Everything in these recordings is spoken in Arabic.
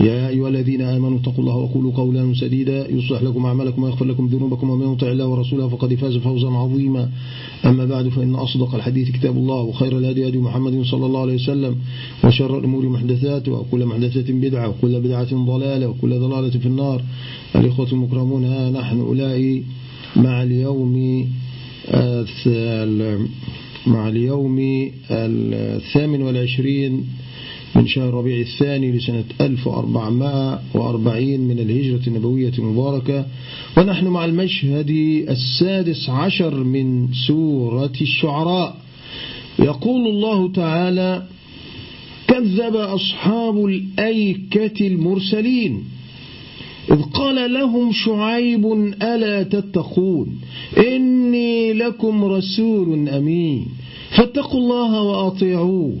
يا أيها الذين آمنوا اتقوا الله وقولوا قولا سديدا. يصلح لكم أعمالكم ويغفر لكم ذنوبكم ومن يطع الله ورسوله فقد فاز فوزا عظيما. أما بعد فإن أصدق الحديث كتاب الله وخير الهدي هدي محمد صلى الله عليه وسلم وشر الأمور محدثات وكل محدثة بدعة وكل بدعة ضلالة وكل ضلالة في النار. الإخوة المكرمون ها نحن أولئي مع اليوم مع اليوم الثامن والعشرين من شهر ربيع الثاني لسنة 1440 من الهجرة النبوية المباركة. ونحن مع المشهد السادس عشر من سورة الشعراء. يقول الله تعالى كذب أصحاب الأيكة المرسلين. إذ قال لهم شعيب ألا تتقون؟ إني لكم رسول أمين. فاتقوا الله وأطيعون.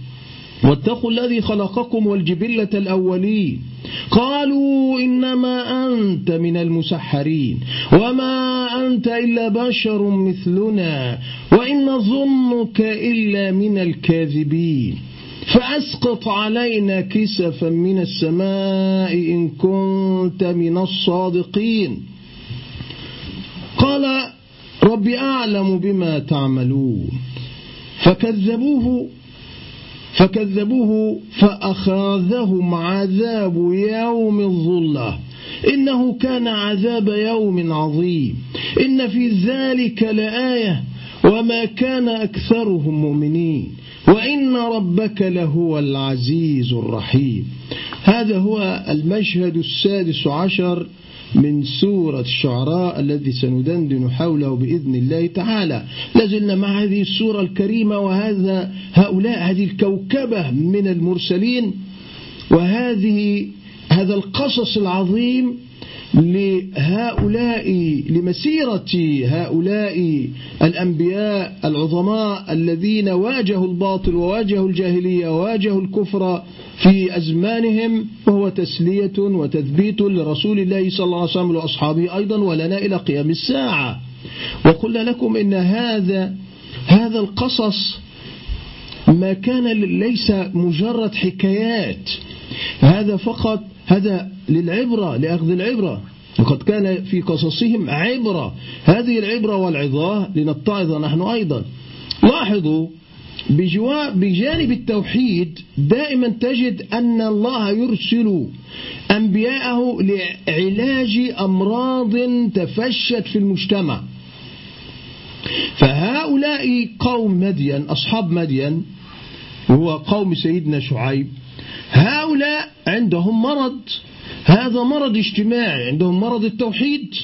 واتقوا الذي خلقكم والجبلة الأولين. قالوا إنما أنت من المسحرين. وما أنت إلا بشر مثلنا وإن نظنك إلا من الكاذبين. فأسقط علينا كسفا من السماء إن كنت من الصادقين. قال رب أعلم بما تعملون. فكذبوه فكذبوه فأخاذهم عذاب يوم الظلة. إنه كان عذاب يوم عظيم. إن في ذلك لآية. وما كان أكثرهم مؤمنين. وإن ربك لهو العزيز الرحيم. هذا هو المشهد السادس عشر من سورة الشعراء الذي سندندن حوله بإذن الله تعالى. لازلنا مع هذه السورة الكريمة وهذا هؤلاء هذه الكوكبة من المرسلين. وهذه هذا القصص العظيم لهؤلاء لمسيرة هؤلاء الأنبياء العظماء الذين واجهوا الباطل وواجهوا الجاهلية وواجهوا الكفر في أزمانهم. وهو تسلية وتثبيت لرسول الله صلى الله عليه وسلم وأصحابه أيضا ولنا إلى قيام الساعة. وقلنا لكم إن هذا هذا القصص ما كان ليس مجرد حكايات هذا فقط هذا للعبرة لأخذ العبرة. وقد كان في قصصهم عبرة. هذه العبرة والعظاة لنتعظ نحن أيضا. لاحظوا بجانب التوحيد دائما تجد أن الله يرسل أنبياءه لعلاج أمراض تفشت في المجتمع. فهؤلاء قوم مدين أصحاب مدين هو قوم سيدنا شعيب هؤلاء عندهم مرض. هذا مرض اجتماعي عندهم مرض التوحيد.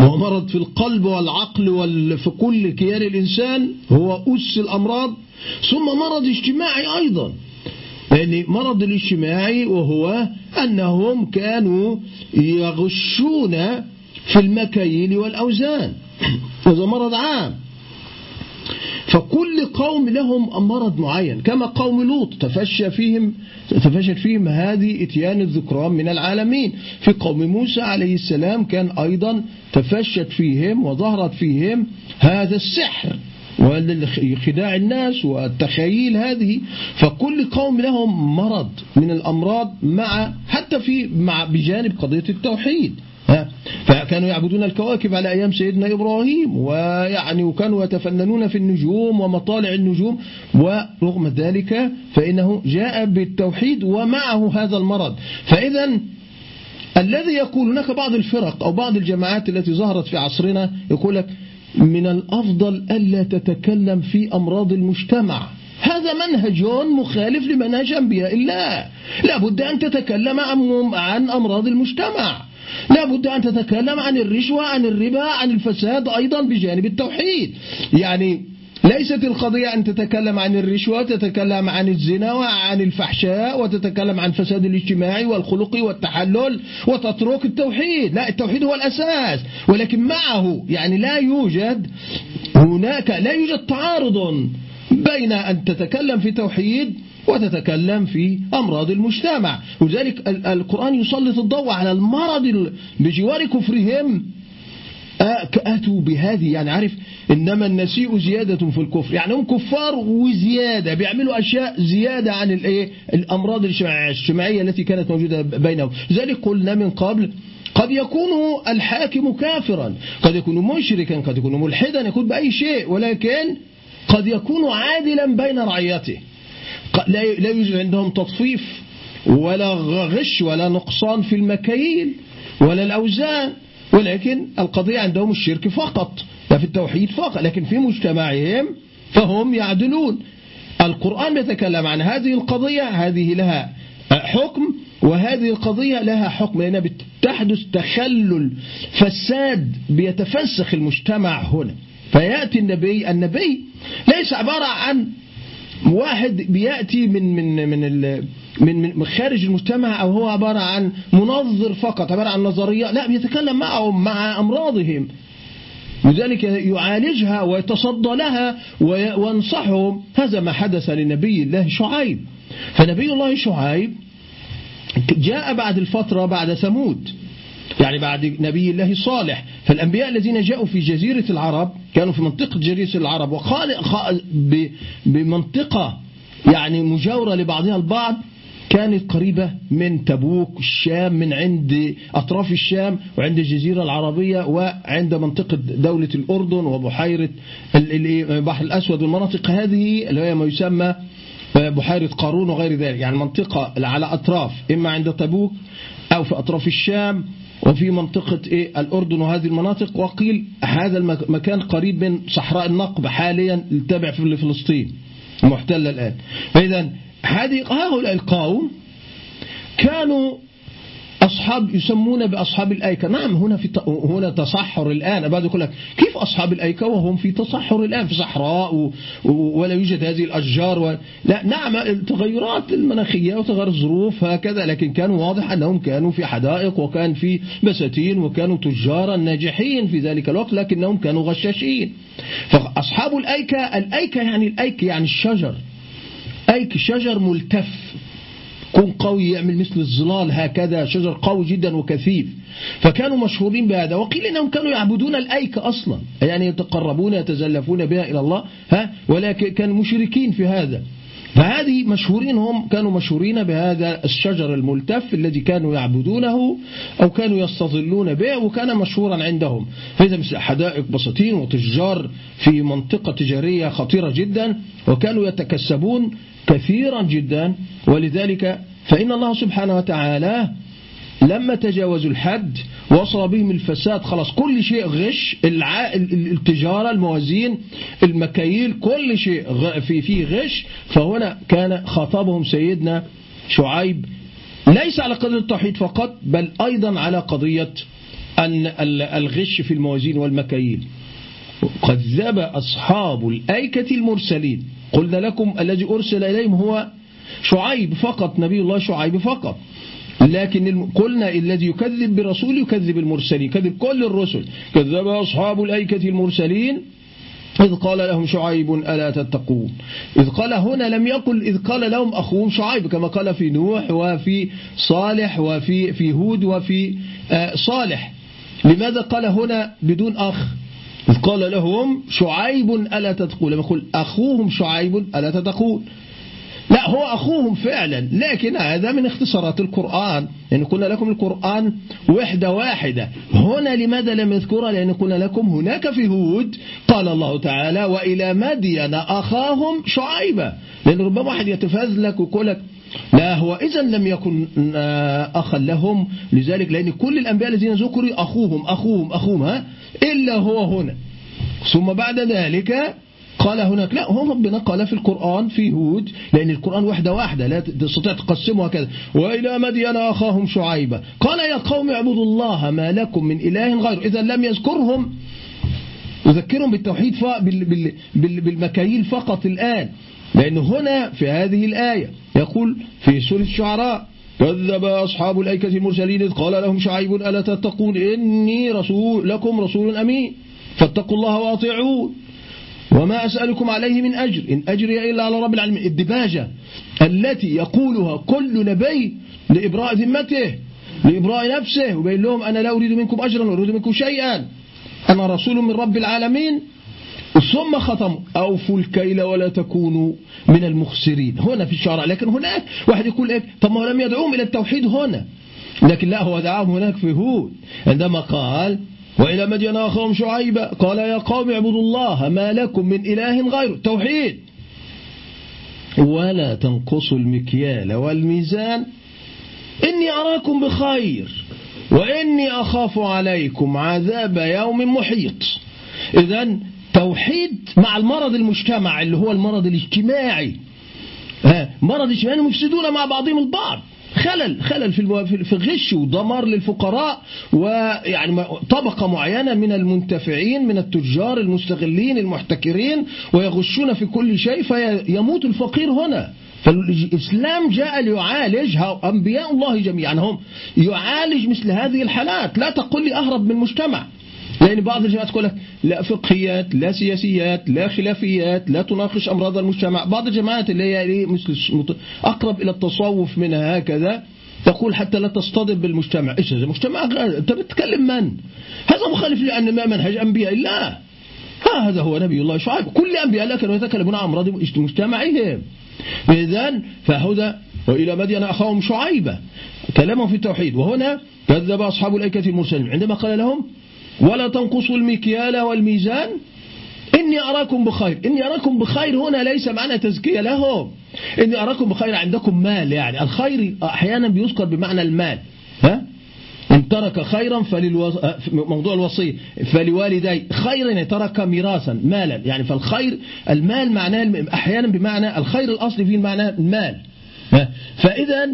وهو مرض في القلب والعقل وفي كل كيان الإنسان هو أس الأمراض. ثم مرض اجتماعي أيضا. يعني مرض الاجتماعي وهو أنهم كانوا يغشون في المكاييل والأوزان. هذا مرض عام. فكل قوم لهم مرض معين كما قوم لوط تفشى فيهم تفشت فيهم هذه إتيان الذكران من العالمين. في قوم موسى عليه السلام كان أيضا تفشت فيهم وظهرت فيهم هذا السحر وخداع الناس والتخيل هذه. فكل قوم لهم مرض من الأمراض مع حتى في مع بجانب قضية التوحيد. فكانوا يعبدون الكواكب على أيام سيدنا إبراهيم ويعني وكانوا يتفننون في النجوم ومطالع النجوم ورغم ذلك فإنه جاء بالتوحيد ومعه هذا المرض. فإذا الذي يقول هناك بعض الفرق أو بعض الجماعات التي ظهرت في عصرنا يقول لك من الأفضل ألا تتكلم في أمراض المجتمع. هذا منهج مخالف لمنهج أنبياء الله. لا بد أن تتكلم عن أمراض المجتمع. لا بد أن تتكلم عن الرشوة عن الربا عن الفساد أيضا بجانب التوحيد. يعني ليست القضية أن تتكلم عن الرشوة تتكلم عن الزنا وعن الفحشاء وتتكلم عن فساد الاجتماعي والخلقي والتحلل وتترك التوحيد. لا التوحيد هو الأساس. ولكن معه يعني لا يوجد هناك لا يوجد تعارض بين أن تتكلم في توحيد وتتكلم في أمراض المجتمع. ولذلك القرآن يسلط الضوء على المرض بجوار كفرهم. أتوا بهذه. يعني عارف إنما النسيء زيادة في الكفر. يعني هم كفار وزيادة. بيعملوا أشياء زيادة عن الإيه الأمراض الاجتماعية التي كانت موجودة بينهم. لذلك قلنا من قبل قد يكون الحاكم كافرا. قد يكون مشركا قد يكون ملحدا يكون بأي شيء. ولكن قد يكون عادلا بين رعيته. لا يوجد عندهم تطفيف ولا غش ولا نقصان في المكاييل ولا الأوزان. ولكن القضية عندهم الشرك فقط لا في التوحيد فقط لكن في مجتمعهم فهم يعدلون. القرآن يتكلم عن هذه القضية هذه لها حكم وهذه القضية لها حكم لأنها بتحدث تخلل فساد بيتفسخ المجتمع هنا. فيأتي النبي النبي ليس عبارة عن واحد بيأتي من من من من من خارج المجتمع أو هو عبارة عن منظر فقط عبارة عن نظرية لا بيتكلم معهم مع أمراضهم. لذلك يعالجها ويتصدى لها وينصحهم هذا ما حدث لنبي الله شعيب. فنبي الله شعيب جاء بعد الفترة بعد ثمود يعني بعد نبي الله صالح. فالأنبياء الذين جاءوا في جزيرة العرب كانوا في منطقة جزيرة العرب وخالق بمنطقة يعني مجاورة لبعضها البعض كانت قريبة من تبوك الشام من عند أطراف الشام وعند الجزيرة العربية وعند منطقة دولة الأردن وبحيرة البحر الأسود. والمناطق هذه اللي هي ما يسمى بحيرة قارون وغير ذلك يعني منطقة على أطراف إما عند تبوك أو في أطراف الشام. وفي منطقة إيه؟ الأردن وهذه المناطق. وقيل هذا المكان قريب من صحراء النقب حاليا التابع في فلسطين المحتلة الآن. فإذا هذه هؤلاء القوم كانوا أصحاب يسمون بأصحاب الأيكة. نعم هنا في هنا تصحر الآن. بعد يقول لك كيف أصحاب الأيكة وهم في تصحر الآن؟ في صحراء. ولا يوجد هذه الأشجار و... لا نعم التغيرات المناخية وتغير الظروف هكذا لكن كان واضح أنهم كانوا في حدائق وكان في بساتين وكانوا تجارا ناجحين في ذلك الوقت لكنهم كانوا غشاشين. فأصحاب الأيكة الأيكة يعني الأيكة يعني الشجر. أيك شجر ملتف. كن قوي يعمل مثل الظلال هكذا شجر قوي جدا وكثيف. فكانوا مشهورين بهذا. وقيل إنهم كانوا يعبدون الأيك أصلا يعني يتقربون يتزلفون بها إلى الله ها؟ ولكن كانوا مشركين في هذا. فهذه مشهورين هم كانوا مشهورين بهذا الشجر الملتف الذي كانوا يعبدونه أو كانوا يستظلون به وكان مشهورا عندهم. فإذا مثل حدائق بساتين وتجار في منطقة تجارية خطيرة جدا وكانوا يتكسبون كثيرا جدا ولذلك فإن الله سبحانه وتعالى لما تجاوزوا الحد وصل بهم الفساد خلاص كل شيء غش التجارة الموازين المكاييل كل شيء في فيه غش. فهنا كان خاطبهم سيدنا شعيب ليس على قضية التوحيد فقط بل أيضا على قضية أن الغش في الموازين والمكاييل. كذب أصحاب الأيكة المرسلين. قلنا لكم الذي أرسل إليهم هو شعيب فقط نبي الله شعيب فقط. لكن قلنا الذي يكذب برسول يكذب المرسلين كذب كل الرسل. كذب أصحاب الأيكة المرسلين إذ قال لهم شعيب ألا تتقون. إذ قال هنا لم يقل إذ قال لهم أخوهم شعيب كما قال في نوح وفي صالح وفي في هود وفي آه، صالح. لماذا قال هنا بدون أخ؟ إذ قال لهم شعيب ألا تتقون؟ لما يقول أخوهم شعيب ألا تتقون؟ لا هو أخوهم فعلا لكن هذا من اختصارات القرآن. يعني قلنا لكم القرآن وحدة واحدة. هنا لماذا لم يذكرها؟ لأن قلنا لكم هناك في هود قال الله تعالى وإلى مدين أخاهم شعيبة لأن ربما واحد يتفزلك ويقول لك لا هو إذا لم يكن آه، أخا لهم. لذلك لأن كل الأنبياء الذين ذكروا أخوهم أخوهم أخوهم ها؟ إلا هو هنا. ثم بعد ذلك قال هناك لا هو ربنا قال في القرآن في هود لأن القرآن واحدة واحدة لا تستطيع تقسمها كذا وإلى مدين أخاهم شعيبة. قال يا قوم اعبدوا الله ما لكم من إله غيره. إذا لم يذكرهم يذكرهم بالتوحيد بالمكاييل فقط الآن. لأن هنا في هذه الآية يقول في سورة الشعراء كذب أصحاب الأيكة المرسلين إذ قال لهم شعيب ألا تتقون إني رسول لكم رسول أمين فاتقوا الله واطيعون وما أسألكم عليه من أجر إن أجري إلا على رب العالمين الدباجة التي يقولها كل نبي لإبراء ذمته لإبراء نفسه وبين لهم أنا لا أريد منكم أجرا وأريد منكم شيئا أنا رسول من رب العالمين ثم ختم. أوفوا الكيل ولا تكونوا من المخسرين. هنا في الشرع لكن هناك واحد يقول إيه؟ طب ما لم يدعوهم إلى التوحيد هنا. لكن لا هو دعاهم هناك في هود. عندما قال وإلى مدين أخاهم شعيبة قال يا قوم اعبدوا الله ما لكم من إله غيره. توحيد. ولا تنقصوا المكيال والميزان. إني أراكم بخير وإني أخاف عليكم عذاب يوم محيط. إذا توحيد مع المرض المجتمع اللي هو المرض الاجتماعي. مرض اجتماعي مفسدون مع بعضهم البعض. خلل خلل في في الغش ودمار للفقراء ويعني طبقة معينة من المنتفعين من التجار المستغلين المحتكرين ويغشون في كل شيء فيموت الفقير هنا. فالإسلام جاء ليعالج أنبياء الله جميعا. هم يعالج مثل هذه الحالات. لا تقول لي أهرب من المجتمع لأن بعض الجماعات تقول لك لا فقهيات لا سياسيات لا خلافيات لا تناقش أمراض المجتمع. بعض الجماعات اللي هي مثل أقرب إلى التصوف منها هكذا تقول حتى لا تصطدم بالمجتمع. إيش هذا؟ المجتمع أنت بتتكلم من؟ هذا مخالف لأن ما منهج أنبياء الله. هذا هو نبي الله. شعيب كل أنبياء الله كانوا يتكلمون عن أمراض مجتمعهم إذن فهدى وإلى مدين أخاهم شعيبة. كلامهم في التوحيد. وهنا كذب أصحاب الأيكة المرسلين. عندما قال لهم ولا تنقصوا المكيال والميزان. إني أراكم بخير. إني أراكم بخير هنا ليس معنى تزكية لهم. إني أراكم بخير عندكم مال يعني. الخير أحيانا بيذكر بمعنى المال. ها؟ إن ترك خيرا فللو... موضوع الوصية. فلوالدي خيرا ترك ميراثا مالا. يعني فالخير المال معناه أحيانا بمعنى الخير الأصلي فيه معنى المال. فإذا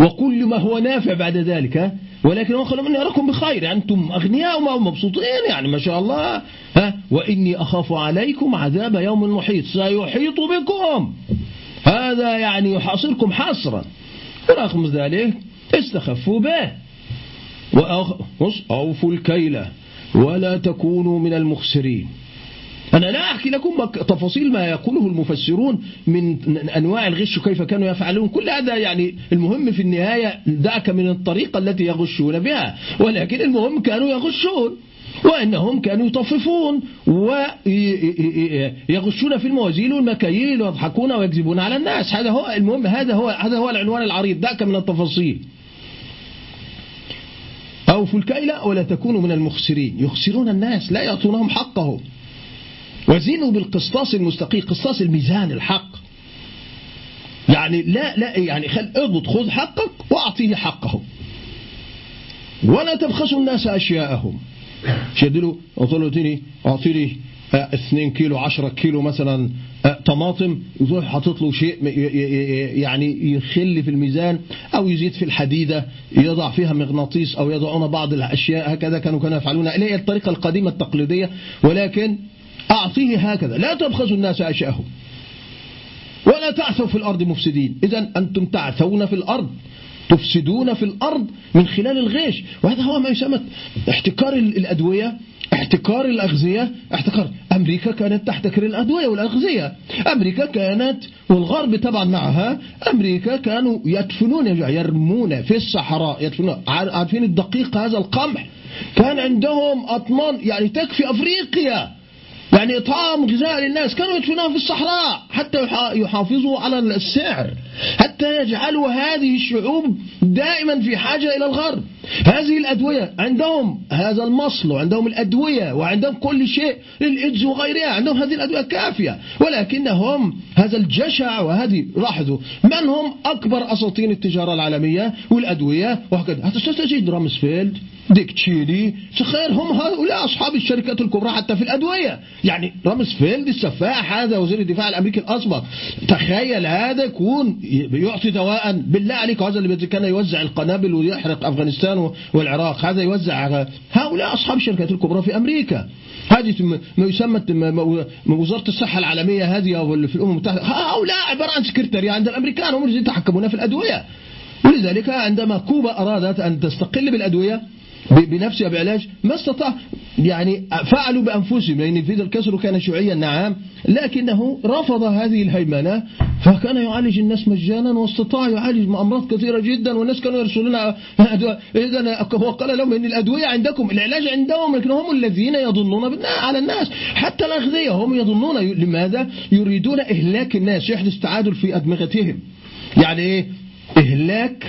وكل ما هو نافع بعد ذلك ولكن هو مني أراكم بخير. أنتم أغنياء ومبسوطين يعني ما شاء الله. ها؟ وإني أخاف عليكم عذاب يوم محيط. سيحيط بكم. هذا يعني يحاصركم حصرا. ورغم ذلك. استخفوا به. وأوفوا الكيلة ولا تكونوا من المخسرين. أنا لا أحكي لكم تفاصيل ما يقوله المفسرون من أنواع الغش وكيف كانوا يفعلون. كل هذا يعني المهم في النهاية دعك من الطريقة التي يغشون بها. ولكن المهم كانوا يغشون وأنهم كانوا يطففون ويغشون في الموازين والمكاييل ويضحكون ويكذبون على الناس. هذا هو المهم هذا هو هذا هو العنوان العريض دعك من التفاصيل. أوفوا الكيل ولا تكونوا من المخسرين. يخسرون الناس لا يعطونهم حقهم. وزنوا بالقسطاس المستقيم قسطاس الميزان الحق. يعني لا لا يعني خل اضبط خذ حقك واعطيه حقه. ولا تبخسوا الناس أشياءهم. شد له قلت اعطيني 2 كيلو 10 كيلو مثلا آه، طماطم. يروح حاطط له شيء يعني يخل في الميزان أو يزيد في الحديدة يضع فيها مغناطيس أو يضعون بعض الأشياء هكذا كانوا كانوا يفعلون. اليه الطريقة القديمة التقليدية. ولكن أعطيه هكذا. لا تبخسوا الناس أشياءهم. ولا تعثوا في الأرض مفسدين. إذا أنتم تعثون في الأرض. تفسدون في الأرض من خلال الغش. وهذا هو ما يسمى احتكار الأدوية احتكار الأغذية. احتكار. أمريكا كانت تحتكر الأدوية والأغذية. أمريكا كانت والغرب طبعا معها. أمريكا كانوا يدفنون يرمون في الصحراء يدفنون. عارفين الدقيق هذا القمح؟ كان عندهم أطنان يعني تكفي أفريقيا. يعني إطعام غذاء للناس كانوا يدفنوها في الصحراء حتى يحافظوا على السعر حتى يجعلوا هذه الشعوب دائما في حاجة إلى الغرب. هذه الأدوية عندهم هذا المصل وعندهم الأدوية وعندهم كل شيء للإيدز وغيرها عندهم هذه الأدوية كافية. ولكنهم هذا الجشع وهذه لاحظوا من هم أكبر أساطين التجارة العالمية والأدوية؟ وهكذا. تجد رامسفيلد ديك تشيلي؟ تخيل هم هؤلاء أصحاب الشركات الكبرى حتى في الأدوية. يعني رامسفيلد السفاح هذا وزير الدفاع الأمريكي الأسبق تخيل هذا يكون يعطي دواء بالله عليك هذا اللي كان يوزع القنابل ويحرق أفغانستان. والعراق. هذا يوزع هؤلاء أصحاب الشركات الكبرى في أمريكا. هذه ما يسمى وزارة الصحة العالمية هذه في الأمم المتحدة. هؤلاء عبارة عن سكرتارية عند الأمريكان هم الذين يتحكمون في الأدوية. ولذلك عندما كوبا أرادت أن تستقل بالأدوية بنفسها بعلاج ما استطاع. يعني فعلوا بأنفسهم لأن فيدل كاسترو كان شيوعيا نعم لكنه رفض هذه الهيمنة فكان يعالج الناس مجانا واستطاع يعالج أمراض كثيرة جدا والناس كانوا يرسلون إذا هو قال لهم أن الأدوية عندكم العلاج عندهم لكن هم الذين يظنون على الناس. حتى الأغذية هم يظنون لماذا؟ يريدون إهلاك الناس. يحدث تعادل في أدمغتهم. يعني إيه إهلاك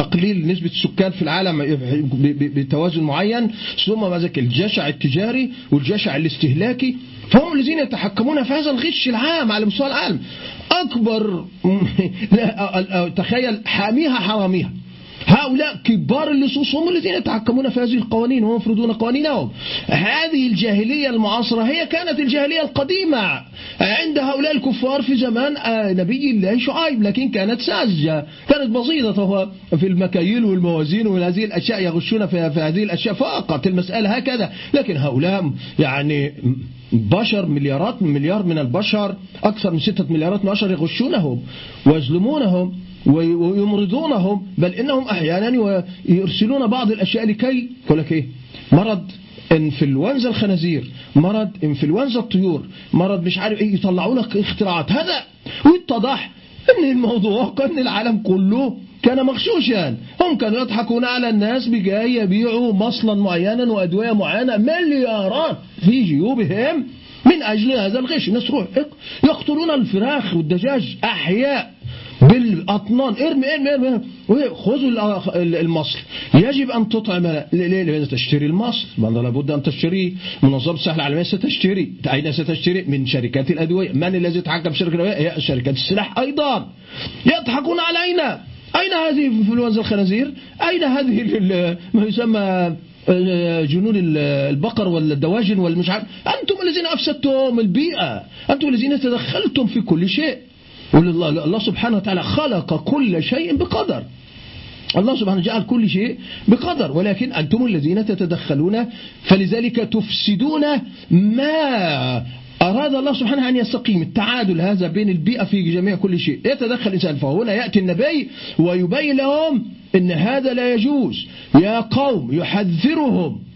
تقليل نسبة السكان في العالم بتوازن معين ثم ذلك الجشع التجاري والجشع الاستهلاكي. فهم الذين يتحكمون في هذا الغش العام على مستوى العالم. أكبر تخيل حاميها حراميها هؤلاء كبار اللصوص هم الذين يتحكمون في هذه القوانين وهم يفرضون قوانينهم. هذه الجاهلية المعاصرة هي كانت الجاهلية القديمة. عند هؤلاء الكفار في زمان آه، نبي الله شعيب لكن كانت ساذجة. كانت بسيطة في المكاييل والموازين وهذه الأشياء يغشون في هذه الأشياء فقط. المسألة هكذا. لكن هؤلاء يعني بشر مليارات مليار من البشر أكثر من ستة مليارات من البشر يغشونهم ويظلمونهم. ويمرضونهم بل إنهم أحيانا يرسلون بعض الأشياء لكي يقول لك إيه؟ مرض إنفلونزا الخنازير مرض إنفلونزا الطيور مرض مش عارف إيه يطلعوا لك اختراعات. هذا ويتضح إن الموضوع كان العالم كله كان مغشوشا. هم كانوا يضحكون على الناس بجاي يبيعوا مصلا معينا وأدوية معينة مليارات في جيوبهم من أجل هذا الغش. الناس تروح يقتلون الفراخ والدجاج أحياء. بالأطنان. ارمي ارمي ارمي خذوا المصل. يجب أن تطعم. ليه لماذا تشتري المصل. لابد أن تشتري. منظمة الصحة العالمية ستشتري. أين ستشتري. من شركات الأدوية. من الذي يتحكم في شركة الأدوية؟ هي شركات السلاح أيضا. يضحكون علينا أين؟ هذه انفلونزا الخنازير؟ أين هذه ما يسمى آه، جنون البقر والدواجن والمش عارف؟ أنتم الذين أفسدتم البيئة. أنتم الذين تدخلتم في كل شيء. الله سبحانه وتعالى خلق كل شيء بقدر. الله سبحانه جعل كل شيء بقدر. ولكن أنتم الذين تتدخلون فلذلك تفسدون ما أراد الله سبحانه أن يستقيم. التعادل هذا بين البيئة في جميع كل شيء. يتدخل الإنسان فهنا يأتي النبي ويبين لهم أن هذا لا يجوز. يا قوم يحذرهم.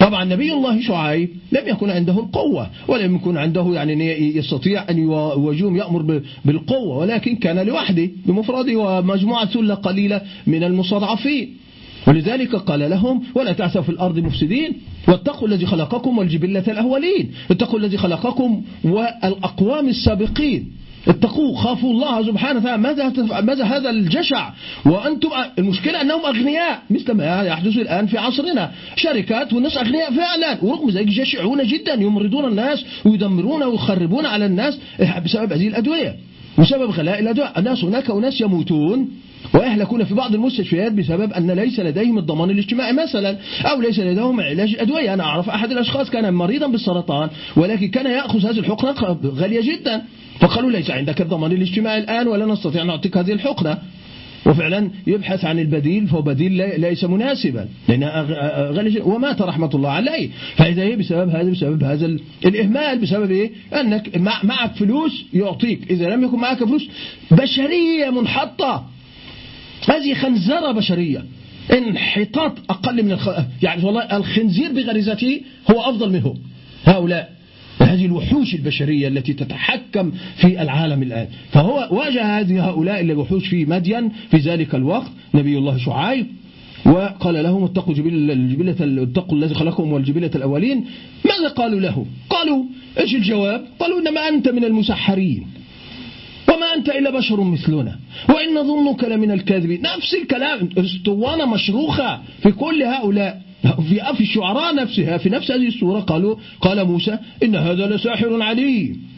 طبعا نبي الله شعيب لم يكن عنده القوة ولم يكن عنده يعني يستطيع أن يواجههم يأمر بالقوة ولكن كان لوحده بمفرده ومجموعة ثلة قليلة من المستضعفين. ولذلك قال لهم ولا تعثوا في الأرض مفسدين واتقوا الذي خلقكم والجبلة الأولين اتقوا الذي خلقكم والأقوام السابقين. اتقوا خافوا الله سبحانه وتعالى. ماذا ماذا هذا الجشع؟ وأنتم المشكلة أنهم أغنياء. مثل ما يحدث الآن في عصرنا. شركات والناس أغنياء فعلا. ورغم ذلك جشعون جدا يمرضون الناس ويدمرون ويخربون على الناس بسبب هذه الأدوية. بسبب غلاء الأدوية. الناس هناك أناس يموتون ويهلكون في بعض المستشفيات بسبب أن ليس لديهم الضمان الاجتماعي مثلا أو ليس لديهم علاج الأدوية أنا أعرف أحد الأشخاص كان مريضا بالسرطان ولكن كان يأخذ هذه الحقنة غالية جدا. فقالوا ليس عندك الضمان الاجتماعي الآن ولا نستطيع أن نعطيك هذه الحقنة. وفعلا يبحث عن البديل فهو بديل ليس مناسبا. لأن ومات رحمة الله عليه. فإذا هي بسبب هذا بسبب هذا الإهمال بسبب إيه؟ أنك معك فلوس يعطيك. إذا لم يكن معك فلوس بشرية منحطة. هذه خنزرة بشرية. انحطاط أقل من الخ... يعني والله الخنزير بغريزته هو أفضل منه. هؤلاء. هذه الوحوش البشرية التي تتحكم في العالم الآن. فهو واجه هذه هؤلاء الوحوش في مدين في ذلك الوقت نبي الله شعيب وقال لهم اتقوا الجبلة اتقوا الذي خلقهم والجبلة الأولين. ماذا قالوا له؟ قالوا إيش الجواب؟ قالوا إنما أنت من المسحرين. وما أنت إلا بشر مثلنا. وإن ظنك لمن الكاذبين. نفس الكلام. اسطوانة مشروخة في كل هؤلاء. في في الشعراء نفسها في نفس هذه السورة قالوا قال موسى إن هذا لساحر عليم.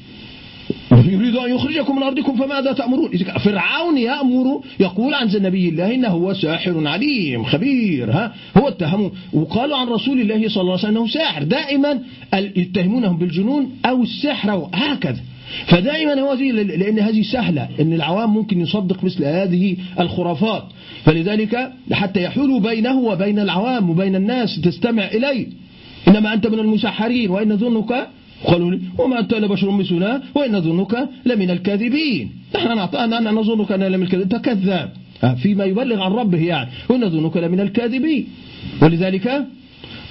يريد أن يخرجكم من أرضكم فماذا تأمرون؟ فرعون يأمر يقول عن نبي الله إنه هو ساحر عليم خبير ها هو اتهموا وقالوا عن رسول الله صلى الله عليه وسلم أنه ساحر. دائما يتهمونهم بالجنون أو السحر هكذا. فدائما هو هذه لأن هذه سهلة أن العوام ممكن يصدق مثل هذه الخرافات. فلذلك حتى يحول بينه وبين العوام وبين الناس تستمع إليه. إنما أنت من المسحرين وإن ظنك قالوا لي وما أنت إلا بشر مثلنا وإن ظنك لمن الكاذبين. نحن أنا نظنك أنا لمن الكاذبين. أنت كذاب. فيما يبلغ عن ربه يعني. وإن ظنك لمن الكاذبين. ولذلك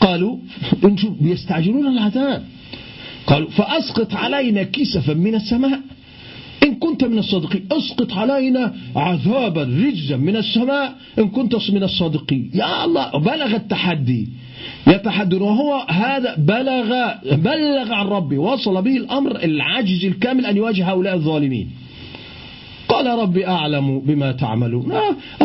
قالوا بيستعجلون العذاب. قالوا فأسقط علينا كسفا من السماء. إن كنت من الصادقين أسقط علينا عذابا رجزا من السماء. إن كنت من الصادقين. يا الله بلغ التحدي. يتحدث وهو هذا بلغ بلغ عن ربي وصل به الأمر العجز الكامل أن يواجه هؤلاء الظالمين. قال ربي أعلم بما تعملون.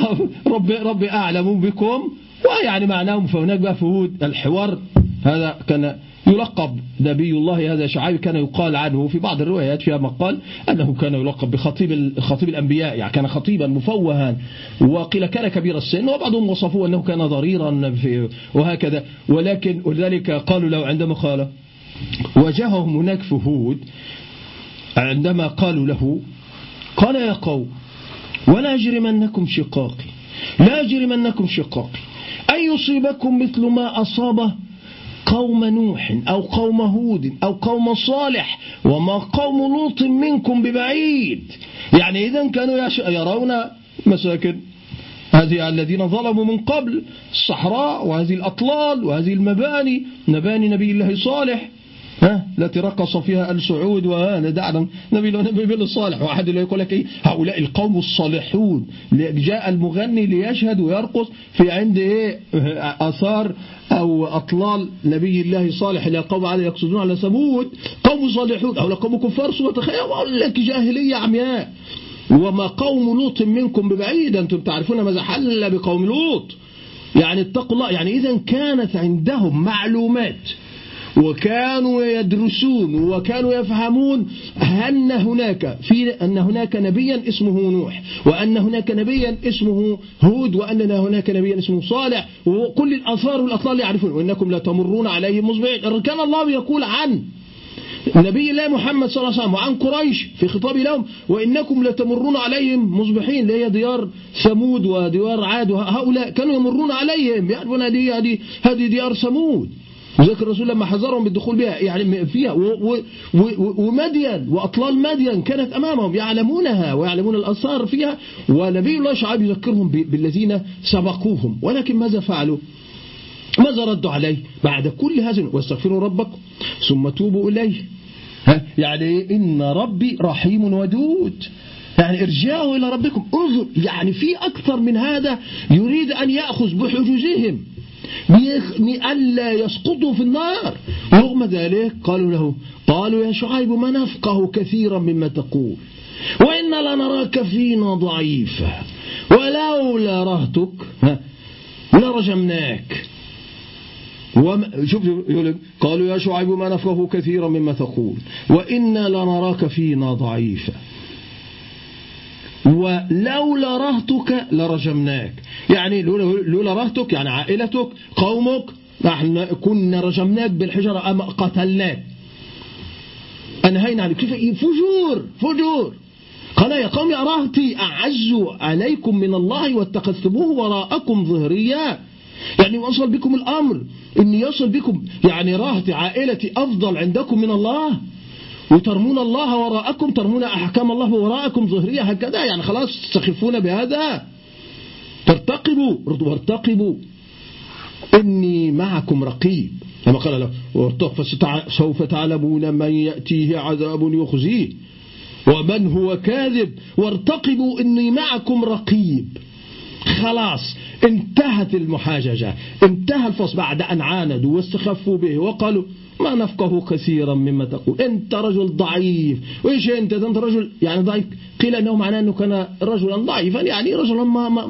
ربي, ربي أعلم بكم. ويعني معناهم فهناك بقى فهود الحوار. هذا كان يلقب نبي الله هذا شعيب كان يقال عنه في بعض الروايات فيها مقال أنه كان يلقب بخطيب خطيب الأنبياء يعني كان خطيبا مفوها وقيل كان كبير السن وبعضهم وصفوه أنه كان ضريرا وهكذا. ولكن ولذلك قالوا له عندما قال واجههم هناك فهود. عندما قالوا له قال يا قوم ولا يجرمنكم شقاقي لا يجرمنكم شقاقي أن يصيبكم مثل ما أصابه قوم نوح أو قوم هود أو قوم صالح وما قوم لوط منكم ببعيد. يعني إذا كانوا يرون مساكن. هذه الذين ظلموا من قبل الصحراء وهذه الأطلال وهذه المباني مباني نبي الله صالح. ها؟ التي رقص فيها آل سعود وهذا دعنا نبي نبي الصالح واحد اللي يقول لك إيه؟ هؤلاء القوم الصالحون. جاء المغني ليشهد ويرقص في عند إيه؟ آثار أو أطلال نبي الله صالح. اللي القوم على يقصدون على ثمود. قوم صالحون. أو قوم كفار. سوى تخيل. أقول لك جاهلية عمياء. وما قوم لوط منكم ببعيد. أنتم تعرفون ماذا حل بقوم لوط. يعني اتقوا الله. يعني اذا كانت عندهم معلومات. وكانوا يدرسون وكانوا يفهمون أن هناك في أن هناك نبيا اسمه نوح وأن هناك نبيا اسمه هود وأن هناك نبيا اسمه صالح. وكل الأثار والأطلال يعرفون وإنكم لا تمرون عليهم مصبعين كان الله يقول عن نبي الله محمد صلى الله عليه وسلم وعن قريش في خطاب لهم وإنكم لتمرون عليهم مصبحين. اللي هي ديار ثمود وديار عاد؟ وهؤلاء كانوا يمرون عليهم. يعرفون هذه هذه ديار ثمود. وذلك الرسول لما حذرهم بالدخول بها يعني فيها ومدين وأطلال مدين كانت أمامهم يعلمونها ويعلمون الأثار فيها ونبي الله شعب يذكرهم بالذين سبقوهم. ولكن ماذا فعلوا؟ ماذا ردوا عليه؟ بعد كل هذا واستغفروا ربكم ثم توبوا إليه. يعني إن ربي رحيم ودود. يعني ارجعوا إلى ربكم. انظر يعني في أكثر من هذا يريد أن يأخذ بحجوزهم ألا يسقطوا في النار. رغم ذلك قالوا له قالوا يا شعيب ما نفقه كثيرا مما تقول. وإنا لنراك فينا ضعيفا. ولولا رهتك لرجمناك. شوف قالوا يا شعيب ما نفقه كثيرا مما تقول. وإنا لنراك فينا ضعيفا. ولولا رهتك لرجمناك. يعني لولا رهتك يعني عائلتك قومك نحن كنا رجمناك بالحجرة أما قتلناك. أنهينا كيف؟ فجور فجور. قال يا قوم يا رهتي أعز عليكم من الله واتخذتموه وراءكم ظهريا. يعني وصل بكم الأمر. إن يصل بكم يعني رهتي عائلتي أفضل عندكم من الله. وترمون الله وراءكم ترمون أحكام الله وراءكم ظهرية هكذا. يعني خلاص تستخفون بهذا. ترتقبوا وارتقبوا. إني معكم رقيب. لما قال له فسوف تعلمون من يأتيه عذاب يخزيه. ومن هو كاذب؟ وارتقبوا إني معكم رقيب. خلاص. انتهت المحاججة. انتهى الفصل بعد أن عاندوا واستخفوا به وقالوا ما نفقه كثيرا مما تقول. أنت رجل ضعيف. وإيش أنت؟ أنت رجل يعني ضعيف. قيل أنه معناه أنه كان رجلا ضعيفا يعني رجلا ما ما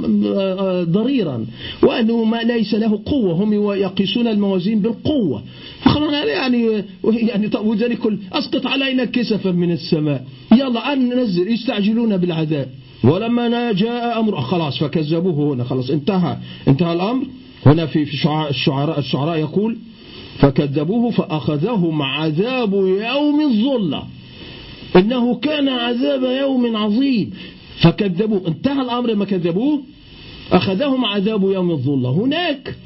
ضريرا. وأنه ما ليس له قوة. هم يقيسون الموازين بالقوة. فقالوا يعني يعني وذلك أسقط علينا كسفا من السماء. يلا أن ننزل. يستعجلون بالعذاب. ولما جاء أمر خلاص فكذبوه هنا خلاص انتهى. انتهى الأمر. هنا في الشعراء الشعراء يقول فكذبوه فأخذهم عذاب يوم الظلة. إنه كان عذاب يوم عظيم. فكذبوه. انتهى الأمر ما كذبوه. أخذهم عذاب يوم الظلة. هناك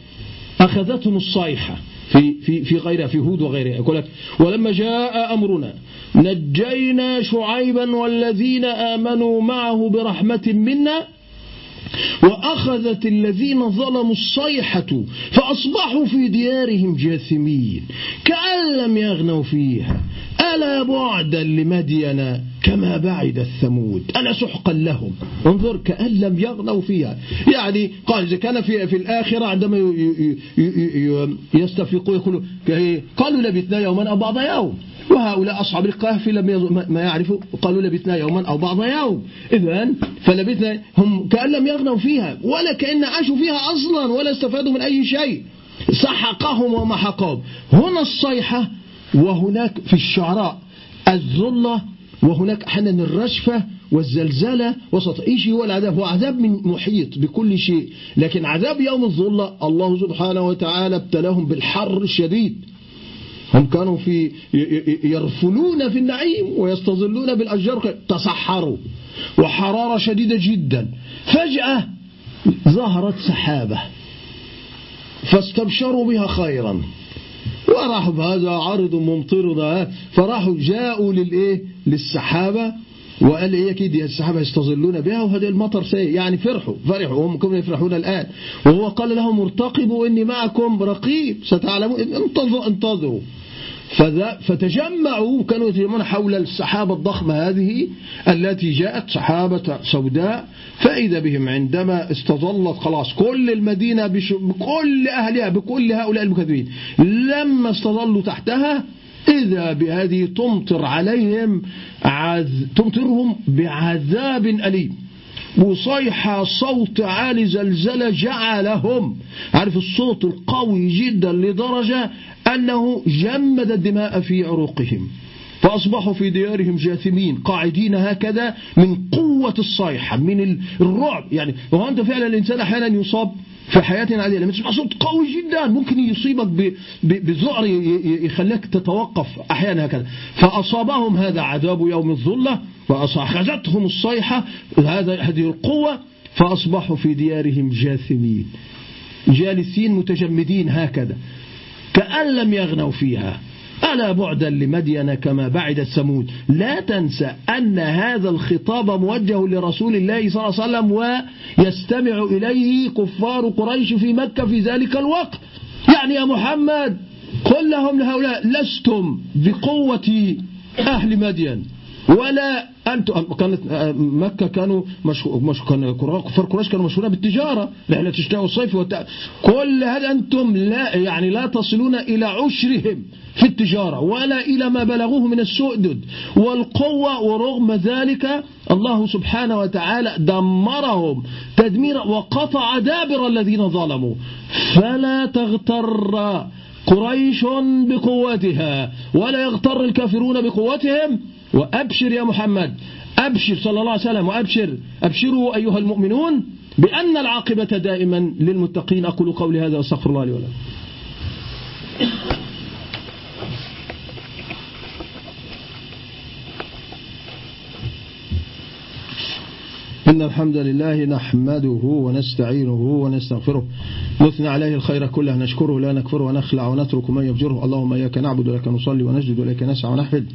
أخذتهم الصيحة في في في غيرها في هود وغيرها. يقول لك ولما جاء أمرنا نجينا شعيبا والذين آمنوا معه برحمة منا وأخذت الذين ظلموا الصيحة فأصبحوا في ديارهم جاثمين كأن لم يغنوا فيها. ألا بعدا لمدين كما بعد الثمود؟ ألا سحقا لهم؟ انظر كأن لم يغنوا فيها. يعني قال إذا كان في, في الآخرة عندما يستفقوا يقولوا قالوا لبثنا يوما أو بعض يوم. وهؤلاء أصحاب الكهف لم ما يعرفوا. قالوا لبثنا يوما أو بعض يوم. إذا فلبثنا هم كأن لم يغنوا فيها. ولا كأن عاشوا فيها أصلا ولا استفادوا من أي شيء. سحقهم ومحقهم هنا الصيحة وهناك في الشعراء الذلة وهناك أحيانا الرشفة والزلزلة هو العذاب. هو عذاب من محيط بكل شيء. لكن عذاب يوم الظلة الله سبحانه وتعالى ابتلاهم بالحر الشديد. هم كانوا في يرفلون في النعيم ويستظلون بالأشجار. تصحروا وحرارة شديدة جدا. فجأة ظهرت سحابة. فاستبشروا بها خيرا. وراحوا بهذا عرض ممطرنا فراحوا جاءوا للإيه للسحابة. وقال إيه أكيد؟ السحابة يستظلون بها وهذا المطر سيء. يعني فرحوا. فرحوا. وهم كم يفرحون الآن. وهو قال لهم ارتقبوا إني معكم رقيب. ستعلمون. انتظروا. انتظروا. فتجمعوا كانوا يتجمعون حول السحابة الضخمة هذه التي جاءت سحابة سوداء فإذا بهم عندما استظلت خلاص كل المدينة بكل أهلها بكل هؤلاء المكذبين. لما استظلوا تحتها إذا بهذه تمطر عليهم عذ... تمطرهم بعذاب أليم. وصيحة صوت عالي زلزلة جعلهم عارف الصوت القوي جدا لدرجة أنه جمد الدماء في عروقهم فأصبحوا في ديارهم جاثمين قاعدين هكذا من قوة الصيحة من الرعب يعني وأنت فعلا الإنسان أحيانا يصاب؟ في حياتنا عادية لما تسمع صوت قوي جدا ممكن يصيبك بذعر يخليك تتوقف أحيانا هكذا. فأصابهم هذا عذاب يوم الظلة فأخذتهم الصيحة هذا هذه القوة فأصبحوا في ديارهم جاثمين. جالسين متجمدين هكذا كأن لم يغنوا فيها. ألا بعدا لمدين كما بعد الثمود. لا تنسى أن هذا الخطاب موجه لرسول الله صلى الله عليه وسلم ويستمع إليه كفار قريش في مكة في ذلك الوقت. يعني يا محمد قل لهم لهؤلاء لستم بقوة أهل مدين. ولا أنتم كانت مكة كانوا مش كان كفار قريش كانوا مشهورين بالتجارة رحلة الشتاء والصيف والتع... كل هذا أنتم لا يعني لا تصلون إلى عشرهم في التجارة ولا إلى ما بلغوه من السؤدد. والقوة ورغم ذلك الله سبحانه وتعالى دمرهم تدميرا وقطع دابر الذين ظلموا. فلا تغتر قريش بقوتها ولا يغتر الكافرون بقوتهم وأبشر يا محمد. أبشر صلى الله عليه وسلم وأبشر. أبشروا أيها المؤمنون بأن العاقبة دائما للمتقين. أقول قولي هذا وأستغفر الله لي ولكم. إن الحمد لله نحمده ونستعينه ونستغفره. نثنى عليه الخير كله نشكره لا نكفره ونخلع ونترك من يفجره. اللهم إياك نعبد ولك نصلي ونسجد ولك نسعى ونحفد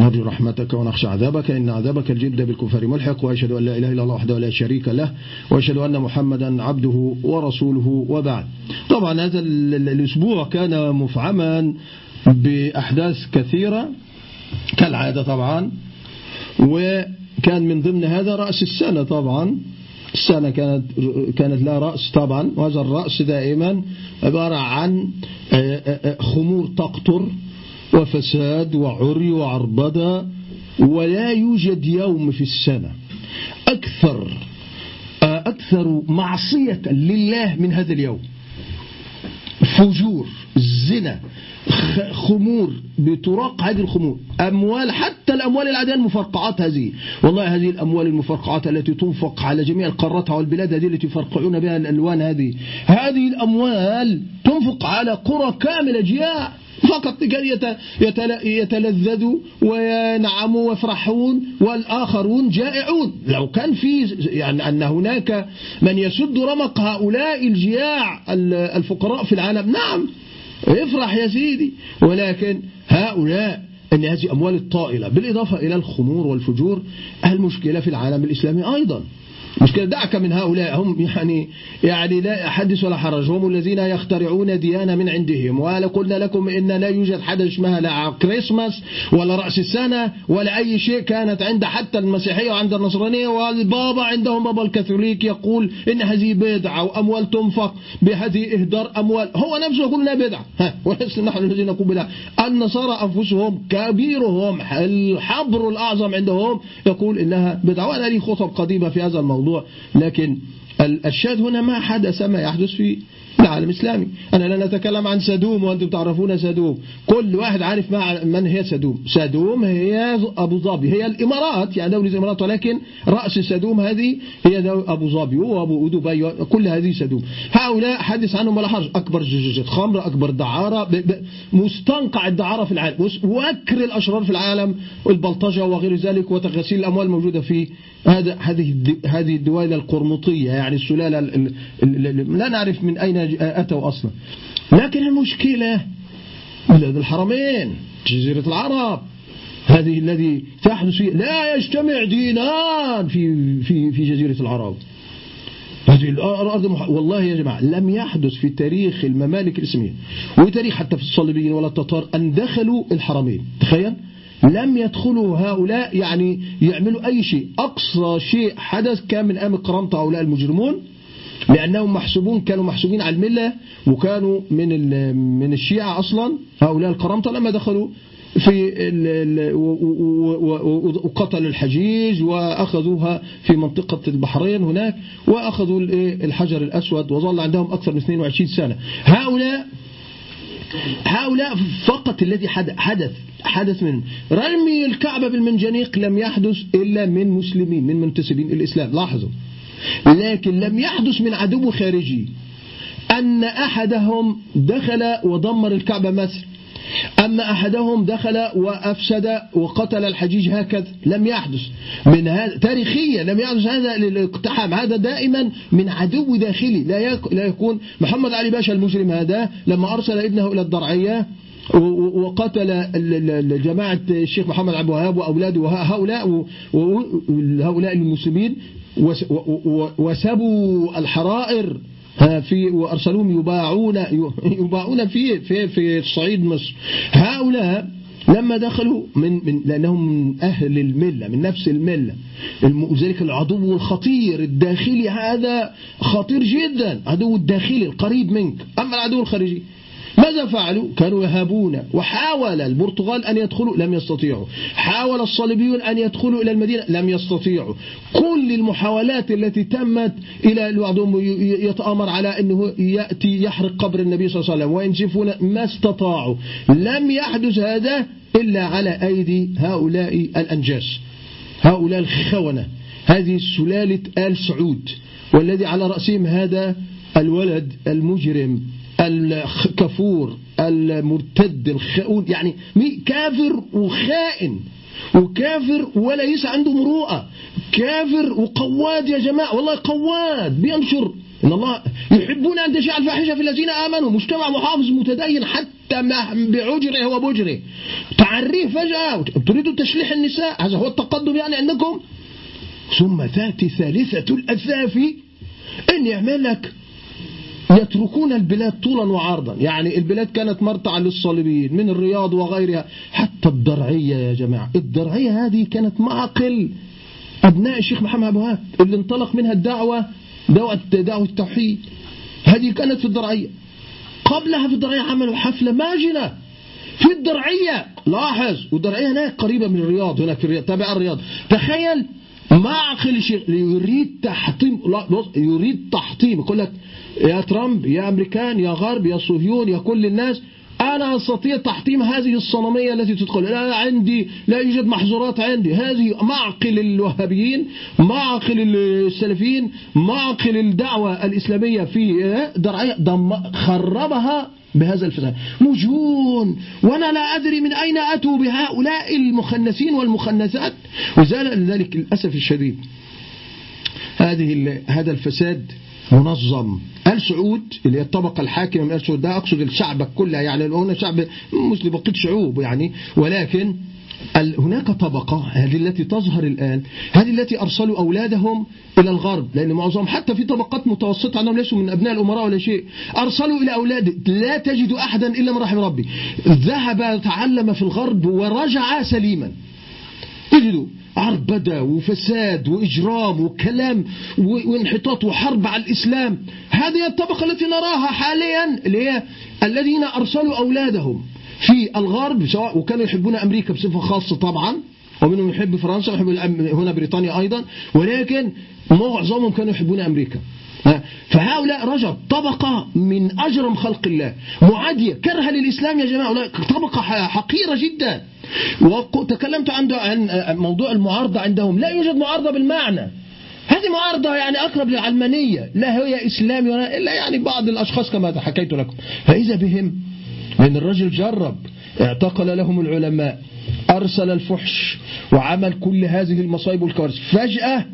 نرجو رحمتك ونخشى عذابك. إن عذابك الجد بالكفر ملحق وأشهد أن لا إله إلا الله وحده لا شريك له وأشهد أن محمدا عبده ورسوله وبعد. طبعا هذا الأسبوع كان مفعما بأحداث كثيرة كالعادة طبعا وكان من ضمن هذا رأس السنة طبعا. السنة كانت كانت لها رأس طبعا وهذا الرأس دائما عبارة عن خمور تقطر. وفساد وعري وعربدة ولا يوجد يوم في السنة. أكثر أكثر معصية لله من هذا اليوم. فجور الزنا خمور بتراق هذه الخمور. أموال حتى الأموال العادية المفرقعات هذه. والله هذه الأموال المفرقعات التي تنفق على جميع القارات والبلاد هذه التي يفرقعون بها الألوان هذه. هذه الأموال تنفق على قرى كاملة جياع. فقط لكي يتلذذوا وينعموا ويفرحون والآخرون جائعون. لو كان في يعني أن هناك من يسد رمق هؤلاء الجياع الفقراء في العالم. نعم افرح يا سيدي. ولكن هؤلاء أن هذه أموال الطائلة بالإضافة إلى الخمور والفجور المشكلة في العالم الإسلامي أيضا. مشكلة دعك من هؤلاء. هم يعني يعني لا حدث ولا حرج. هم الذين يخترعون ديانة من عندهم. وقلنا لكم إن لا يوجد حدث اسمها لا كريسماس ولا رأس السنة ولا أي شيء كانت عند حتى المسيحية وعند النصرانية. والبابا عندهم بابا الكاثوليك يقول إن هذه بدعة وأموال تنفق بهذه إهدار أموال. هو نفسه يقول لنا بدعة. ها نحن الذين نقول بدعة. النصارى أنفسهم كبيرهم الحبر الأعظم عندهم يقول إنها بدعة. وأنا لي خطب قديمة في هذا الموضوع. الموضوع. لكن الشاهد هنا ما حدث ما يحدث في العالم الإسلامي أنا لا نتكلم عن سدوم وأنتم تعرفون سدوم. كل واحد عارف من هي سدوم. سدوم هي أبو ظبي. هي الإمارات يعني دولة الإمارات ولكن رأس سدوم هذه هي أبو ظبي وأبو دبي كل هذه سدوم. هؤلاء حدث عنهم ولا حرج. أكبر جزجة خمر أكبر دعارة مستنقع الدعارة في العالم. وأكر الأشرار في العالم والبلطجة وغير ذلك وتغسيل الأموال الموجودة في هذه هذه الدوائل القرمطية يعني السلالة لا نعرف من أين أتوا أصلا. لكن المشكلة بلاد الحرمين جزيرة العرب هذه الذي تحدث فيه لا يجتمع دينان في في في جزيرة العرب. هذه الأرض والله يا جماعة لم يحدث في تاريخ الممالك الإسلامية وتاريخ حتى في الصليبيين ولا التتار أن دخلوا الحرمين. تخيل؟ لم يدخلوا هؤلاء يعني يعملوا أي شيء. أقصى شيء حدث كان من أيام القرامطة هؤلاء المجرمون لأنهم محسوبون كانوا محسوبين على الملة وكانوا من من الشيعة أصلا هؤلاء القرامطة لما دخلوا في وقتلوا الحجيج وأخذوها في منطقة البحرين هناك وأخذوا الحجر الأسود وظل عندهم أكثر من 22 سنة. هؤلاء هؤلاء فقط الذي حدث حدث من رمي الكعبة بالمنجنيق لم يحدث إلا من مسلمين من منتسبين الإسلام. لاحظوا. لكن لم يحدث من عدو خارجي أن أحدهم دخل ودمر الكعبة مثل أما أحدهم دخل وأفسد وقتل الحجيج هكذا لم يحدث. من هذا تاريخيا لم يحدث هذا للاقتحام هذا دائما من عدو داخلي. لا لا يكون محمد علي باشا المجرم هذا لما أرسل ابنه إلى الضرعية وقتل جماعة الشيخ محمد عبد الوهاب وأولاده وهؤلاء هؤلاء المسلمين وسبوا الحرائر. في وأرسلوهم يباعون يباعون في في في صعيد مصر. هؤلاء لما دخلوا من, من لأنهم من أهل الملة من نفس الملة. ذلك العدو الخطير. الداخلي هذا خطير جدا. عدو الداخلي القريب منك. أما العدو الخارجي ماذا فعلوا؟ كانوا يهابون. وحاول البرتغال أن يدخلوا لم يستطيعوا. حاول الصليبيون أن يدخلوا إلى المدينة لم يستطيعوا. كل المحاولات التي تمت إلى بعضهم يتآمر على أنه يأتي يحرق قبر النبي صلى الله عليه وسلم. وينسفون ما استطاعوا. لم يحدث هذا إلا على أيدي هؤلاء الأنجاس. هؤلاء الخونة. هذه سلالة آل سعود والذي على رأسهم هذا الولد المجرم. الكفور المرتد الخائن يعني كافر وخائن وكافر وليس عنده مروءة كافر وقواد يا جماعة والله قواد بينشر. إن الله يحبون أن تشاء الفاحشة في الذين آمنوا مجتمع محافظ متدين حتى بعجره وبجره. تعريه فجأة تريدوا تشليح النساء هذا هو التقدم يعني عندكم؟ ثم تأتي ثالثة الأثافي أن يعمل لك يتركون البلاد طولا وعرضا. يعني البلاد كانت مرتعا للصليبيين من الرياض وغيرها. حتى الدرعية يا جماعة. الدرعية هذه كانت معقل. أبناء الشيخ محمد أبو وهاب اللي انطلق منها الدعوة دعوة دعوة التوحيد. هذه كانت في الدرعية. قبلها في الدرعية عملوا حفلة ماجنة. في الدرعية. لاحظ. والدرعية هناك قريبة من الرياض. هناك في الرياض. تابع الرياض. تخيل معقل الشيخ يريد تحطيم يريد تحطيم. يقول لك يا ترامب يا أمريكان يا غرب يا صهيون يا كل الناس أنا أستطيع تحطيم هذه الصنمية التي تدخل. لا عندي لا يوجد محظورات عندي. هذه معقل الوهابيين معقل السلفيين معقل الدعوة الإسلامية في درعية. خربها بهذا الفساد مجون وأنا لا أدري من أين أتوا بهؤلاء المخنثين والمخنثات. وزال ذلك للأسف الشديد هذه هذا الفساد منظم. آل سعود اللي هي الطبقة الحاكمة من آل سعود ده أقصد الشعب كلها يعني هنا شعب مسلم بقيت شعوب يعني ولكن هناك طبقة هذه التي تظهر الآن هذه التي أرسلوا أولادهم إلى الغرب لأن معظمهم حتى في طبقات متوسطة أنهم ليسوا من أبناء الأمراء ولا شيء أرسلوا إلى أولاد لا تجد أحدا إلا من رحم ربي. ذهب تعلم في الغرب ورجع سليما. تجدوا عربدة وفساد وإجرام وكلام وانحطاط وحرب على الإسلام. هذه الطبقة التي نراها حاليا اللي هي الذين أرسلوا أولادهم. في الغرب سواء وكانوا يحبون أمريكا بصفة خاصة طبعا ومنهم يحب فرنسا ويحب هنا بريطانيا أيضا ولكن معظمهم كانوا يحبون أمريكا. فهؤلاء رجل طبقة من أجرم خلق الله. معادية كرهة للإسلام يا جماعة طبقة حقيرة جدا. وتكلمت عن موضوع المعارضة عندهم. لا يوجد معارضة بالمعنى. هذه معارضة يعني أقرب للعلمانية. لا هي إسلامي ولا إلا يعني بعض الأشخاص كما حكيت لكم. فإذا بهم لأن الرجل جرب اعتقل لهم العلماء أرسل الفحش وعمل كل هذه المصايب والكوارث. فجأة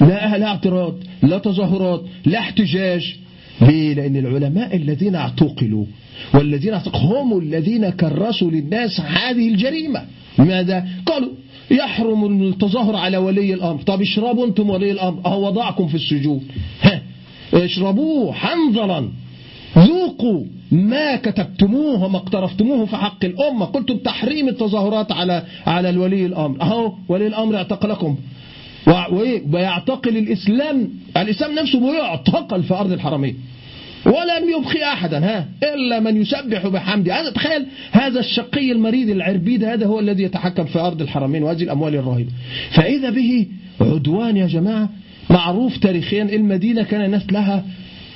لا لا اعتراض لا تظاهرات لا احتجاج. ليه؟ لأن العلماء الذين اعتقلوا والذين اعتقلوا هم الذين كرسوا للناس هذه الجريمة. لماذا؟ قالوا يحرم التظاهر على ولي الأمر. طب اشربوا أنتم ولي الأمر. أهو وضعكم في السجون. اشربوه حنظلا. ذوقوا. ما كتبتموه وما اقترفتموه في حق الأمة. قلتم تحريم التظاهرات على على الولي الأمر. أهو ولي الأمر اعتقلكم ويعتقل الإسلام. الإسلام نفسه بيعتقل في أرض الحرمين. ولم يبخي أحدا ها إلا من يسبح بحمده. هذا تخيل هذا الشقي المريض العربيد هذا هو الذي يتحكم في أرض الحرمين وهذه الأموال الرهيبة. فإذا به عدوان يا جماعة معروف تاريخيا المدينة كان الناس لها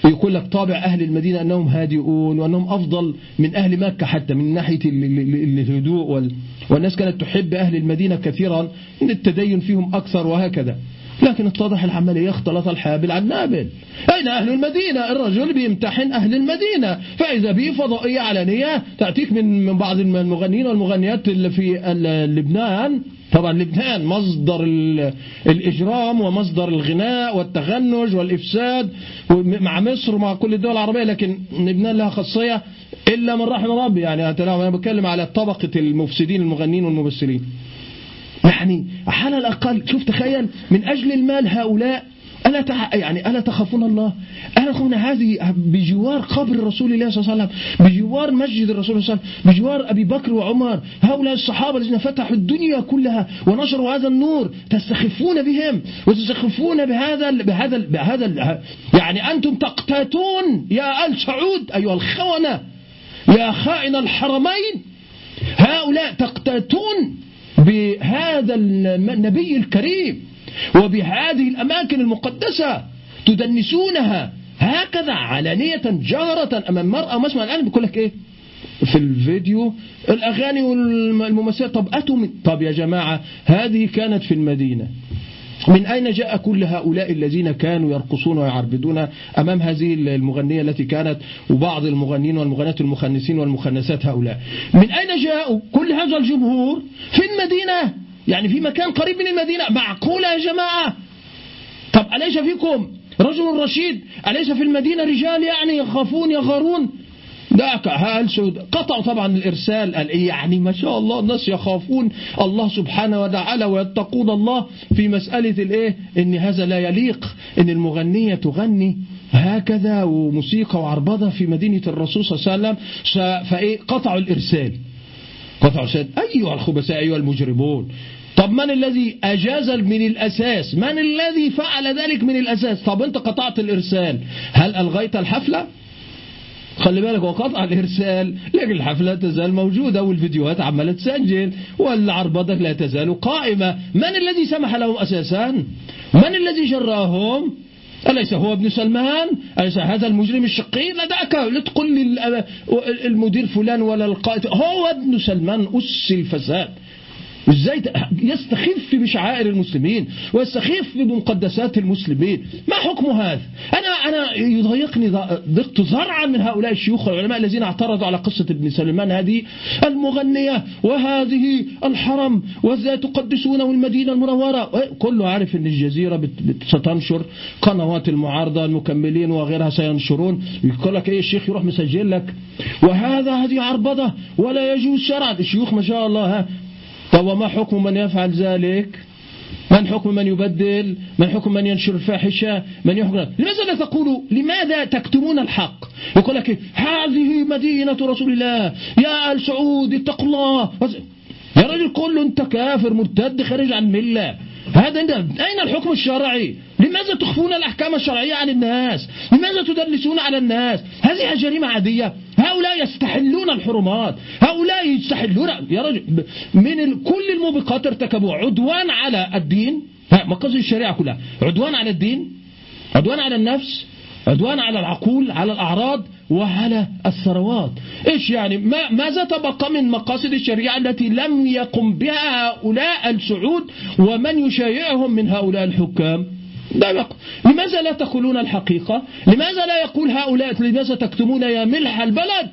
يقول لك طابع أهل المدينة أنهم هادئون وأنهم أفضل من أهل مكة حتى من ناحية الهدوء والناس كانت تحب أهل المدينة كثيرا التدين فيهم أكثر وهكذا. لكن اتضح العملية اختلط الحابل عن نابل. أين أهل المدينة؟ الرجل بيمتحن أهل المدينة. فإذا به فضائية علنية تأتيك من من بعض المغنيين والمغنيات اللي في لبنان. طبعا لبنان مصدر الإجرام ومصدر الغناء والتغنج والإفساد مع مصر ومع كل الدول العربية لكن لبنان لها خاصية إلا من رحم ربي. يعني أنا بتكلم على طبقة المفسدين المغنين والممثلين يعني على الأقل شوف تخيل من أجل المال هؤلاء ألا تح... يعني ألا تخافون الله؟ ألا تخافون هذه بجوار قبر رسول الله صلى الله عليه وسلم بجوار مسجد الرسول صلى الله عليه وسلم بجوار أبي بكر وعمر هؤلاء الصحابة الذين فتحوا الدنيا كلها ونشروا هذا النور تستخفون بهم وتستخفون بهذا بهذا بهذا يعني أنتم تقتاتون يا آل سعود أيها الخونة يا خائن الحرمين هؤلاء تقتاتون بهذا النبي الكريم وبهذه الأماكن المقدسة تدنسونها هكذا علانية جارة أمام المرأة مسمع الآن؟ بيقول لك إيه؟ في الفيديو الأغاني والممثلات طب أتوا طب يا جماعة هذه كانت في المدينة. من أين جاء كل هؤلاء الذين كانوا يرقصون ويعربدون أمام هذه المغنية التي كانت وبعض المغنين والمغنيات المخنسين والمخنسات هؤلاء؟ من أين جاءوا كل هذا الجمهور؟ في المدينة يعني في مكان قريب من المدينة. معقولة يا جماعة؟ طب أليس فيكم رجل رشيد؟ أليس في المدينة رجال يعني يخافون يغارون؟ ذاك هال سود قطعوا طبعا الإرسال قال إيه يعني ما شاء الله الناس يخافون الله سبحانه وتعالى ويتقون الله في مسألة الإيه؟ إن هذا لا يليق إن المغنية تغني هكذا وموسيقى وعربضة في مدينة الرسول صلى الله عليه وسلم. فإيه؟ قطعوا الإرسال. قطعوا الإرسال. أيها الخبثاء أيها المجرمون. طب من الذي أجاز من الأساس؟ من الذي فعل ذلك من الأساس؟ طب أنت قطعت الإرسال. هل ألغيت الحفلة؟ خلي بالك وقطع الإرسال لكن الحفلة تزال موجودة والفيديوهات عمالة تسجل والعربضة لا تزال قائمة. من الذي سمح لهم أساسا؟ من الذي جراهم؟ أليس هو ابن سلمان؟ أليس هذا المجرم الشقي؟ لا دعك لا تقول لي المدير فلان ولا القائد. هو ابن سلمان أس الفساد. إزاي يستخف بشعائر المسلمين ويستخف بمقدسات المسلمين؟ ما حكم هذا؟ أنا أنا يضايقني ضغط زرعا من هؤلاء الشيوخ العلماء الذين اعترضوا على قصة ابن سلمان هذه المغنية وهذه الحرم وازاي تقدسونه المدينة المنورة. كله عارف إن الجزيرة ستنشر قنوات المعارضة المكملين وغيرها سينشرون. يقول لك إيه الشيخ يروح مسجل لك؟ وهذا هذه عربده ولا يجوز شرعا. الشيوخ ما شاء الله ها؟ طب وما حكم من يفعل ذلك؟ من حكم من يبدل؟ من حكم من ينشر الفاحشة؟ من يحكم؟ لماذا لا تقولوا لماذا تكتمون الحق؟ يقول لك هذه مدينة رسول الله. يا آل سعود اتقوا الله. يا رجل كله انت كافر مرتد خارج عن ملة. هذا أين الحكم الشرعي؟ لماذا تخفون الأحكام الشرعية عن الناس؟ لماذا تدلسون على الناس؟ هذه جريمة عادية. هؤلاء يستحلون الحرمات. هؤلاء يستحلون يا رجل من كل الموبقات ارتكبوا عدوان على الدين. مقاصد الشريعة كلها. عدوان على الدين عدوان على النفس عدوان على العقول على الأعراض. وعلى الثروات. إيش يعني؟ ما ماذا تبقى من مقاصد الشريعة التي لم يقم بها هؤلاء السعود ومن يشايعهم من هؤلاء الحكام؟ لماذا لا تقولون الحقيقة؟ لماذا لا يقول هؤلاء لماذا تكتمون يا ملح البلد؟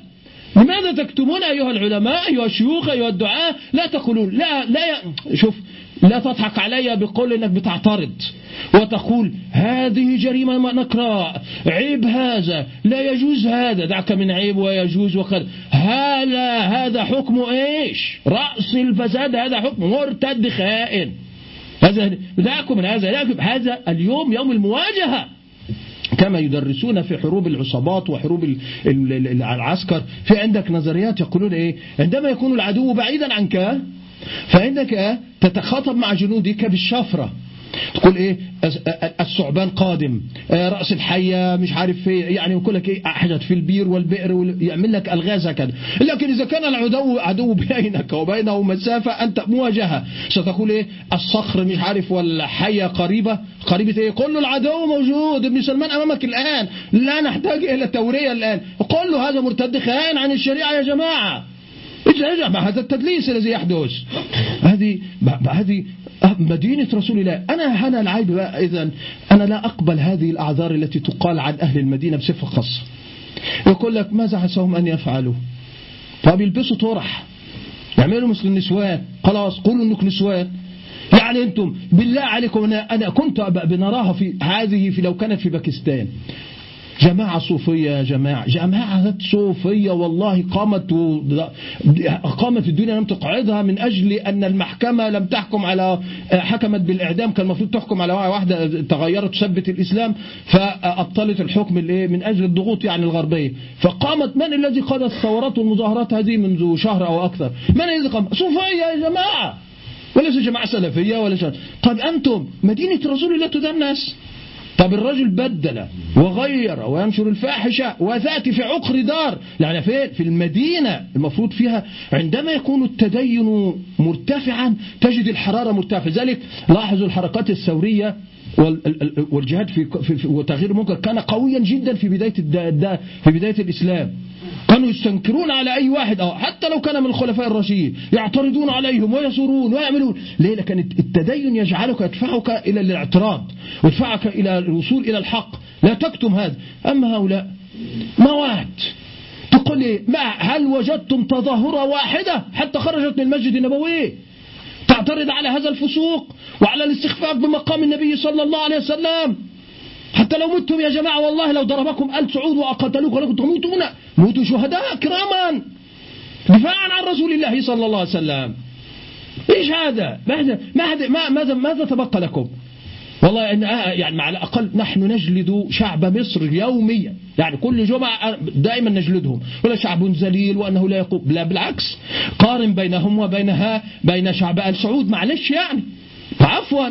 لماذا تكتمون أيها العلماء أيها الشيوخ أيها الدعاء لا تقولون. لا لا شوف لا تضحك علي بقول إنك بتعترض وتقول هذه جريمة نكراء عيب هذا. لا يجوز هذا. دعك من عيب ويجوز وقد. هذا هذا حكم إيش؟ رأس الفساد. هذا حكم مرتد خائن. هذا دعكم من هذا. هذا اليوم يوم المواجهة. كما يدرسون في حروب العصابات وحروب العسكر. في عندك نظريات يقولون إيه؟ عندما يكون العدو بعيدا عنك فإنك تتخاطب مع جنودك بالشفرة. تقول إيه؟ الثعبان قادم. آه، رأس الحية مش عارف إيه يعني يقول لك إيه؟ حاجات في البير والبئر يعمل لك ألغاز كده لكن إذا كان العدو عدو بينك وبينه مسافة أنت مواجهة. ستقول إيه؟ الصخر مش عارف والحية قريبة. قريبة إيه؟ قل له العدو موجود. ابن سلمان أمامك الآن. لا نحتاج إلى تورية الآن. قل له هذا مرتد خائن عن الشريعة يا جماعة مع هذا التدليس الذي يحدث؟ هذه هذه مدينة رسول الله. أنا هنا العيب إذا أنا لا أقبل هذه الأعذار التي تقال عن أهل المدينة بصفة خاصة. يقول لك ماذا عساهم أن يفعلوا؟ طب يلبسوا طرح. يعملوا مثل النسوان. خلاص قولوا انك نسوان. يعني أنتم بالله عليكم أنا أنا كنت بنراها في هذه في لو كانت في باكستان. جماعة صوفية يا جماعة. جماعة صوفية والله قامت قامت الدنيا لم تقعدها من أجل أن المحكمة لم تحكم على حكمت بالإعدام. كان المفروض تحكم على واحدة تغيرت تثبت الإسلام فأبطلت الحكم من أجل الضغوط يعني الغربية. فقامت من الذي قاد الثورات والمظاهرات هذه منذ شهر أو أكثر؟ من الذي قام؟ صوفية يا جماعة. وليس جماعة سلفية ولا شيء طب أنتم مدينة رسول الله تدنس. طب الرجل بدل وغير وينشر الفاحشة وذاتي في عقر دار. يعني فين في المدينة المفروض فيها عندما يكون التدين مرتفعا تجد الحرارة مرتفعة. ذلك لاحظوا الحركات الثورية والجهاد في, في وتغيير المنكر كان قويا جدا في بداية في بداية الإسلام. كانوا يستنكرون على أي واحد أو حتى لو كان من الخلفاء الراشدين يعترضون عليهم ويصرون ويعملون. ليه لكن التدين يجعلك يدفعك إلى الاعتراض ويدفعك إلى الوصول إلى الحق. لا تكتم هذا. أما هؤلاء موات تقول لي ما هل وجدتم تظاهرة واحدة حتى خرجت من المسجد النبوي؟ تعترض على هذا الفسوق وعلى الاستخفاف بمقام النبي صلى الله عليه وسلم. حتى لو متم يا جماعة والله لو ضربكم آل سعود وأقتلوك ولكم تموتون. موتوا شهداء كراما. دفاعا عن رسول الله صلى الله عليه وسلم. إيش هذا؟ ماذا ماذا, ماذا تبقى لكم؟ والله يعني مع الأقل نحن نجلد شعب مصر يوميا يعني كل جمعة دائما نجلدهم. ولا شعب ذليل وأنه لا يقوم. لا بالعكس. قارن بينهم وبينها بين شعب آل سعود. معلش يعني. عفوا.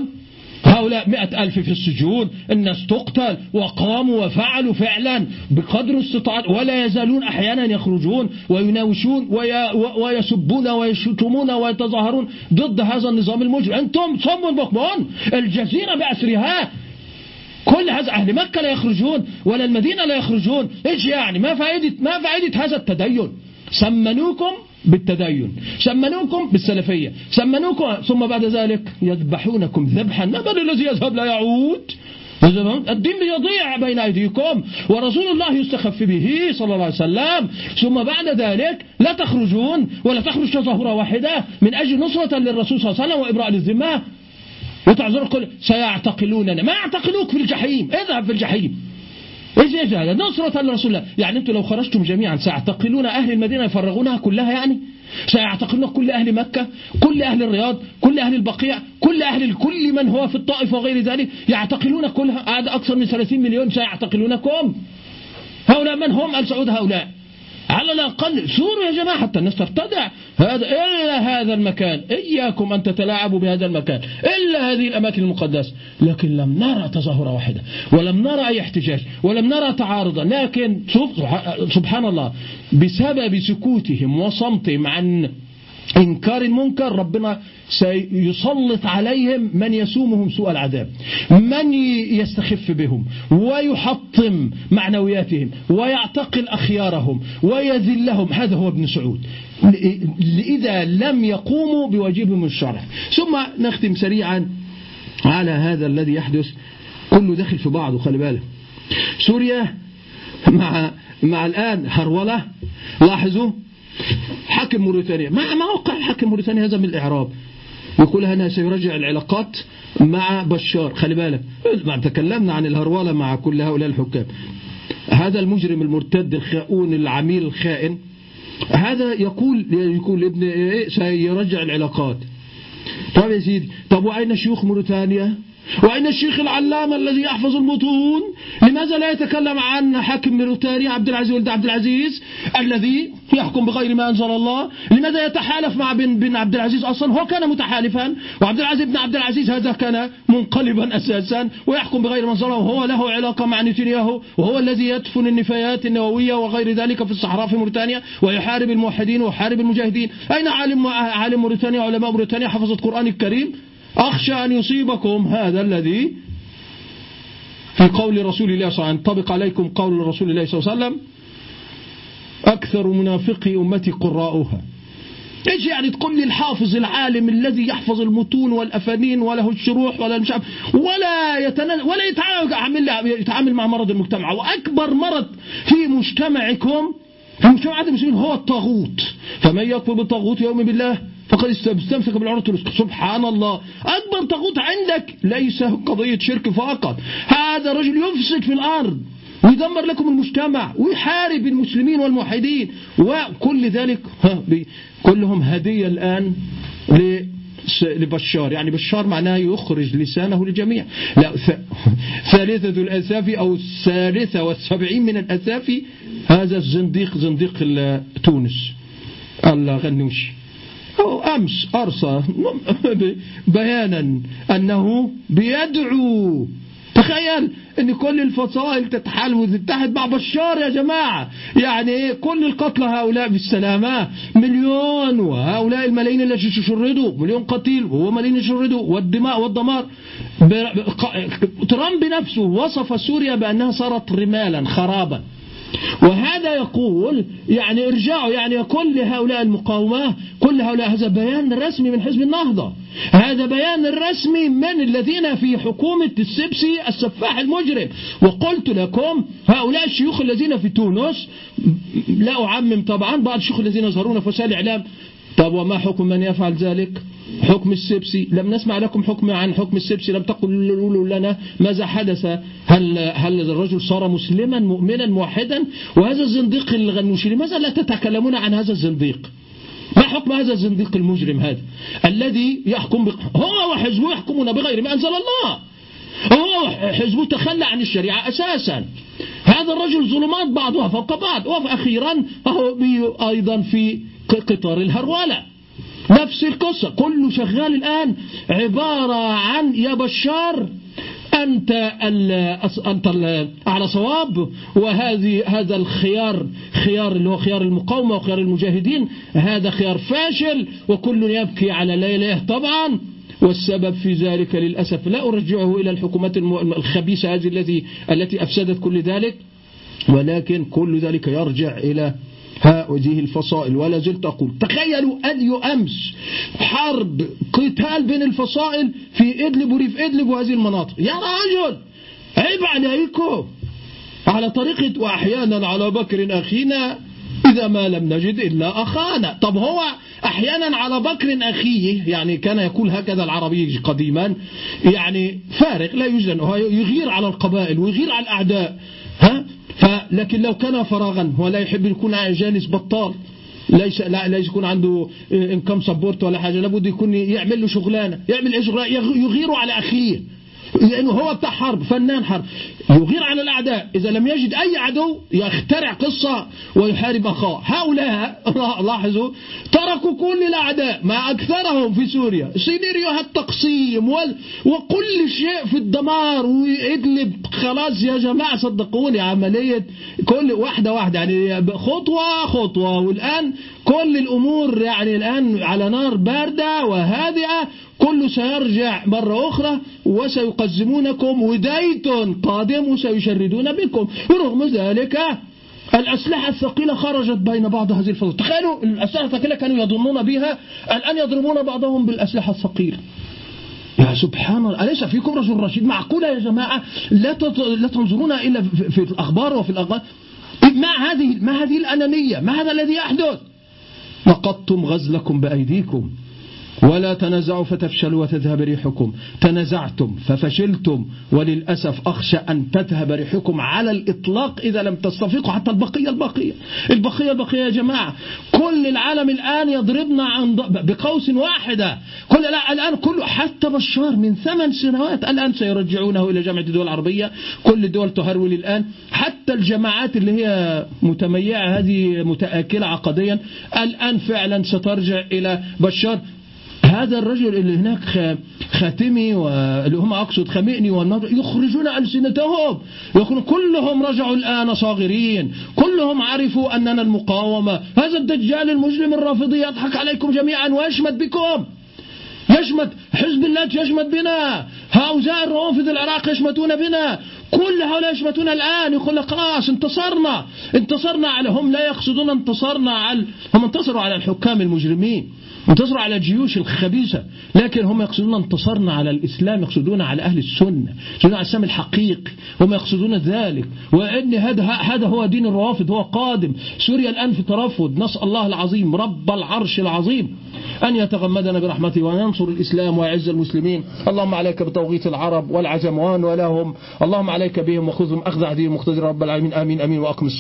هؤلاء مئة ألف في السجون الناس تقتل وقاموا وفعلوا فعلا بقدر استطاعت ولا يزالون أحيانا يخرجون ويناوشون ويسبون ويشتمون ويتظاهرون ضد هذا النظام المجرم. أنتم صم بكمون الجزيرة بأسرها. كل هذا أهل مكة لا يخرجون ولا المدينة لا يخرجون. إيش يعني؟ ما فائدة, ما فائدة هذا التدين؟ سمنوكم بالتدين. سمنوكم بالسلفية. سمنوكم ثم بعد ذلك يذبحونكم ذبحا. ما بل الذي يذهب لا يعود. الدين يضيع بين أيديكم. ورسول الله يستخف به صلى الله عليه وسلم. ثم بعد ذلك لا تخرجون ولا تخرج تظاهرة واحدة. من أجل نصرة للرسول صلى الله عليه وسلم وإبراء للذمة. وتعذر كل سيعتقلوننا. ما يعتقلوك في الجحيم. اذهب في الجحيم. إيش إيش هذا؟ نصرة لرسول الله يعني أنتم لو خرجتم جميعا سيعتقلون أهل المدينة يفرغونها كلها يعني؟ سيعتقلون كل أهل مكة كل أهل الرياض كل أهل البقيع كل أهل كل من هو في الطائف وغير ذلك؟ يعتقلون كلها. هذا أكثر من 30 مليون سيعتقلونكم. هؤلاء من هم؟ ال سعود هؤلاء. على الأقل سوروا يا جماعة حتى الناس ترتدع هذا إلا هذا المكان. إياكم أن تتلاعبوا بهذا المكان. إلا هذه الأماكن المقدسة. لكن لم نرى تظاهرة واحدة. ولم نرى أي احتجاج. ولم نرى تعارضا. لكن سبحان الله. بسبب سكوتهم وصمتهم عن إنكار المنكر ربنا سيسلط عليهم من يسومهم سوء العذاب. من يستخف بهم ويحطم معنوياتهم ويعتقل أخيارهم ويذلهم. هذا هو ابن سعود. إذا لم يقوموا بواجبهم الشرع. ثم نختم سريعا على هذا الذي يحدث. كله داخل في بعضه خلي بالك. سوريا مع مع الآن هرولة. لاحظوا حاكم موريتانيا. ما ما وقع الحاكم موريتانيا هذا من الإعراب. يقول أنا سيرجع العلاقات مع بشار. خلي بالك. تكلمنا عن الهرولة مع كل هؤلاء الحكام. هذا المجرم المرتد الخاؤون العميل الخائن. هذا يقول يقول ابن إيه؟ سيرجع العلاقات. طب يا سيدي طب وأين شيوخ موريتانيا؟ وأين الشيخ العلامة الذي يحفظ المتون لماذا لا يتكلم عن حاكم موريتانيا عبد العزيز ولد عبد العزيز الذي يحكم بغير ما أنزل الله؟ لماذا يتحالف مع بن, بن عبد العزيز أصلا؟ هو كان متحالفا وعبد العزيز بن عبد العزيز هذا كان منقلبا أساسا ويحكم بغير ما أنزل الله وهو له علاقة مع نتنياهو وهو الذي يدفن النفايات النووية وغير ذلك في الصحراء في موريتانيا ويحارب الموحدين ويحارب المجاهدين. أين عالم عالم موريتانيا؟ علماء موريتانيا حفظ القرآن الكريم. أخشى أن يصيبكم هذا الذي في قول رسول الله صلى الله عليه وسلم ينطبق عليكم قول رسول الله صلى الله عليه وسلم أكثر منافقي أمتي قراؤها. إيش يعني تقول لي الحافظ العالم الذي يحفظ المتون والأفانين وله الشروح ولا مش ولا يتنزل ولا يتعامل يتعامل مع مرض المجتمع. وأكبر مرض في مجتمعكم في مجتمع المسلمين هو الطاغوت. فمن يكفر بالطاغوت يوم بالله فقد استمسك بالعروة الوثقى. سبحان الله أكبر طاغوت عندك ليس قضية شرك فقط. هذا رجل يفسد في الأرض ويدمر لكم المجتمع ويحارب المسلمين والموحدين. وكل ذلك كلهم هدية الآن لبشار. يعني بشار معناه يخرج لسانه للجميع. لا ثالثة الأسافي أو الثالثة والسبعين من الأسافي هذا الزنديق زنديق تونس. الغنوشي أمس أرسل بيانا أنه بيدعو. تخيل إن كل الفصائل تتحال وتتحد مع بشار يا جماعة. يعني إيه؟ كل القتلى هؤلاء بالسلامة. مليون وهؤلاء الملايين التي شردوا مليون قتيل وهو ملايين شردوا والدماء والدمار. ترامب نفسه وصف سوريا بأنها صارت رمالا خرابا. وهذا يقول يعني ارجعوا يعني كل هؤلاء المقاومة كل هؤلاء هذا بيان رسمي من حزب النهضة. هذا بيان رسمي من الذين في حكومة السبسي السفاح المجرم. وقلت لكم هؤلاء الشيوخ الذين في تونس لا أعمم طبعا بعض الشيوخ الذين يظهرون في وسائل الإعلام طب وما حكم من يفعل ذلك؟ حكم السبسي. لم نسمع لكم حكم عن حكم السبسي. لم تقولوا لنا ماذا حدث. هل, هل الرجل صار مسلما مؤمنا موحدا؟ وهذا الزنديق الغنوشي لماذا لا تتكلمون عن هذا الزنديق؟ ما حكم هذا الزنديق المجرم هذا؟ الذي يحكم هو وحزبه يحكمون بغير ما أنزل الله. هو حزبه تخلى عن الشريعة أساسا. هذا الرجل ظلمات بعضها فوق بعض. وأخيرا هو أيضا في قطار الهرولة نفس القصة كله شغال الآن عبارة عن يا بشار أنت ال أنت ال على صواب وهذه هذا الخيار خيار اللي هو خيار المقاومة وخيار المجاهدين هذا خيار فاشل وكل يبكي على ليله. طبعا والسبب في ذلك للأسف لا أرجعه إلى الحكومات الخبيثة هذه التي التي أفسدت كل ذلك ولكن كل ذلك يرجع إلى هذه الفصائل. ولا زلت أقول تخيلوا أن أمس حرب قتال بين الفصائل في إدلب وريف إدلب وهذه المناطق. يا رجل عيب عليكم. على طريقة وأحيانا على بكر أخينا إذا ما لم نجد إلا أخانا. طب هو أحيانا على بكر أخيه يعني كان يقول هكذا العربي قديما يعني فارق لا يوجد يغير على القبائل ويغير على الأعداء. ها؟ فلكن لو كان فراغا هو لا يحب يكون جالس بطال. ليس لا ليس يكون عنده انكم سبورت ولا حاجة. لابد يكون يعمل له شغلانة. يعمل إيش يغير على أخيه. لأنه هو بتاع حرب فنان حرب. يغير على الأعداء. إذا لم يجد أي عدو يخترع قصة ويحارب أخاه. هؤلاء لاحظوا تركوا كل الأعداء ما أكثرهم في سوريا. سيناريو التقسيم وكل شيء في الدمار وإدلب خلاص يا جماعة صدقوني عملية كل واحدة واحدة. يعني خطوة خطوة والآن كل الأمور يعني الآن على نار باردة وهادئة كله سيرجع مرة أخرى وسيقزمونكم وديتون قادم وسيشردون بكم. ورغم ذلك الأسلحة الثقيلة خرجت بين بعض هذه الفصول تخيلوا الأسلحة الثقيلة كانوا يظنون بها الآن يضربون بعضهم بالأسلحة الثقيلة يا سبحان الله أليس فيكم رجل رشيد؟ معقولة يا جماعة؟ لا لا تنظرون إلا في الأخبار وفي الأخبار. ما هذه ما هذه الأنانية؟ ما هذا الذي يحدث؟ نقضتم غزلكم بأيديكم. ولا تنازعوا فتفشلوا وتذهب ريحكم. تنازعتم ففشلتم وللأسف أخشى أن تذهب ريحكم على الإطلاق إذا لم تستفيقوا حتى البقية البقية. البقية البقية يا جماعة. كل العالم الآن يضربنا عن بقوس واحدة. كل لا الآن كله حتى بشار من ثمان سنوات الآن سيرجعونه إلى جامعة الدول العربية. كل الدول تهرول الآن. حتى الجماعات اللي هي متميعة هذه متآكلة عقديا الآن فعلا سترجع إلى بشار. هذا الرجل اللي هناك خاتمي واللي هم أقصد خمئني والنضر يخرجون ألسنتهم. يقولون كلهم رجعوا الآن صاغرين. كلهم عرفوا أننا المقاومة. هذا الدجال المجرم الرافضي يضحك عليكم جميعا ويشمت بكم. يشمت حزب الله يشمت بنا. هؤلاء الروافض العراق يشمتون بنا. كل هؤلاء يشمتون الآن. يقول لك خلاص انتصرنا. انتصرنا على هم لا يقصدون انتصرنا على هم انتصروا على الحكام المجرمين. انتصروا على الجيوش الخبيثة. لكن هم يقصدون انتصرنا على الإسلام يقصدون على أهل السنة يقصدون على الإسلام الحقيقي هم يقصدون ذلك. وأن هذا هذا هو دين الروافض هو قادم. سوريا الآن في ترفض نسأل الله العظيم رب العرش العظيم أن يتغمدنا برحمته وينصر الإسلام ويعز المسلمين. اللهم عليك بتوغيت العرب والعجم ولهم اللهم عليك بهم وخذهم أخذ عديم مقتدر رب العالمين. آمين آمين وأقم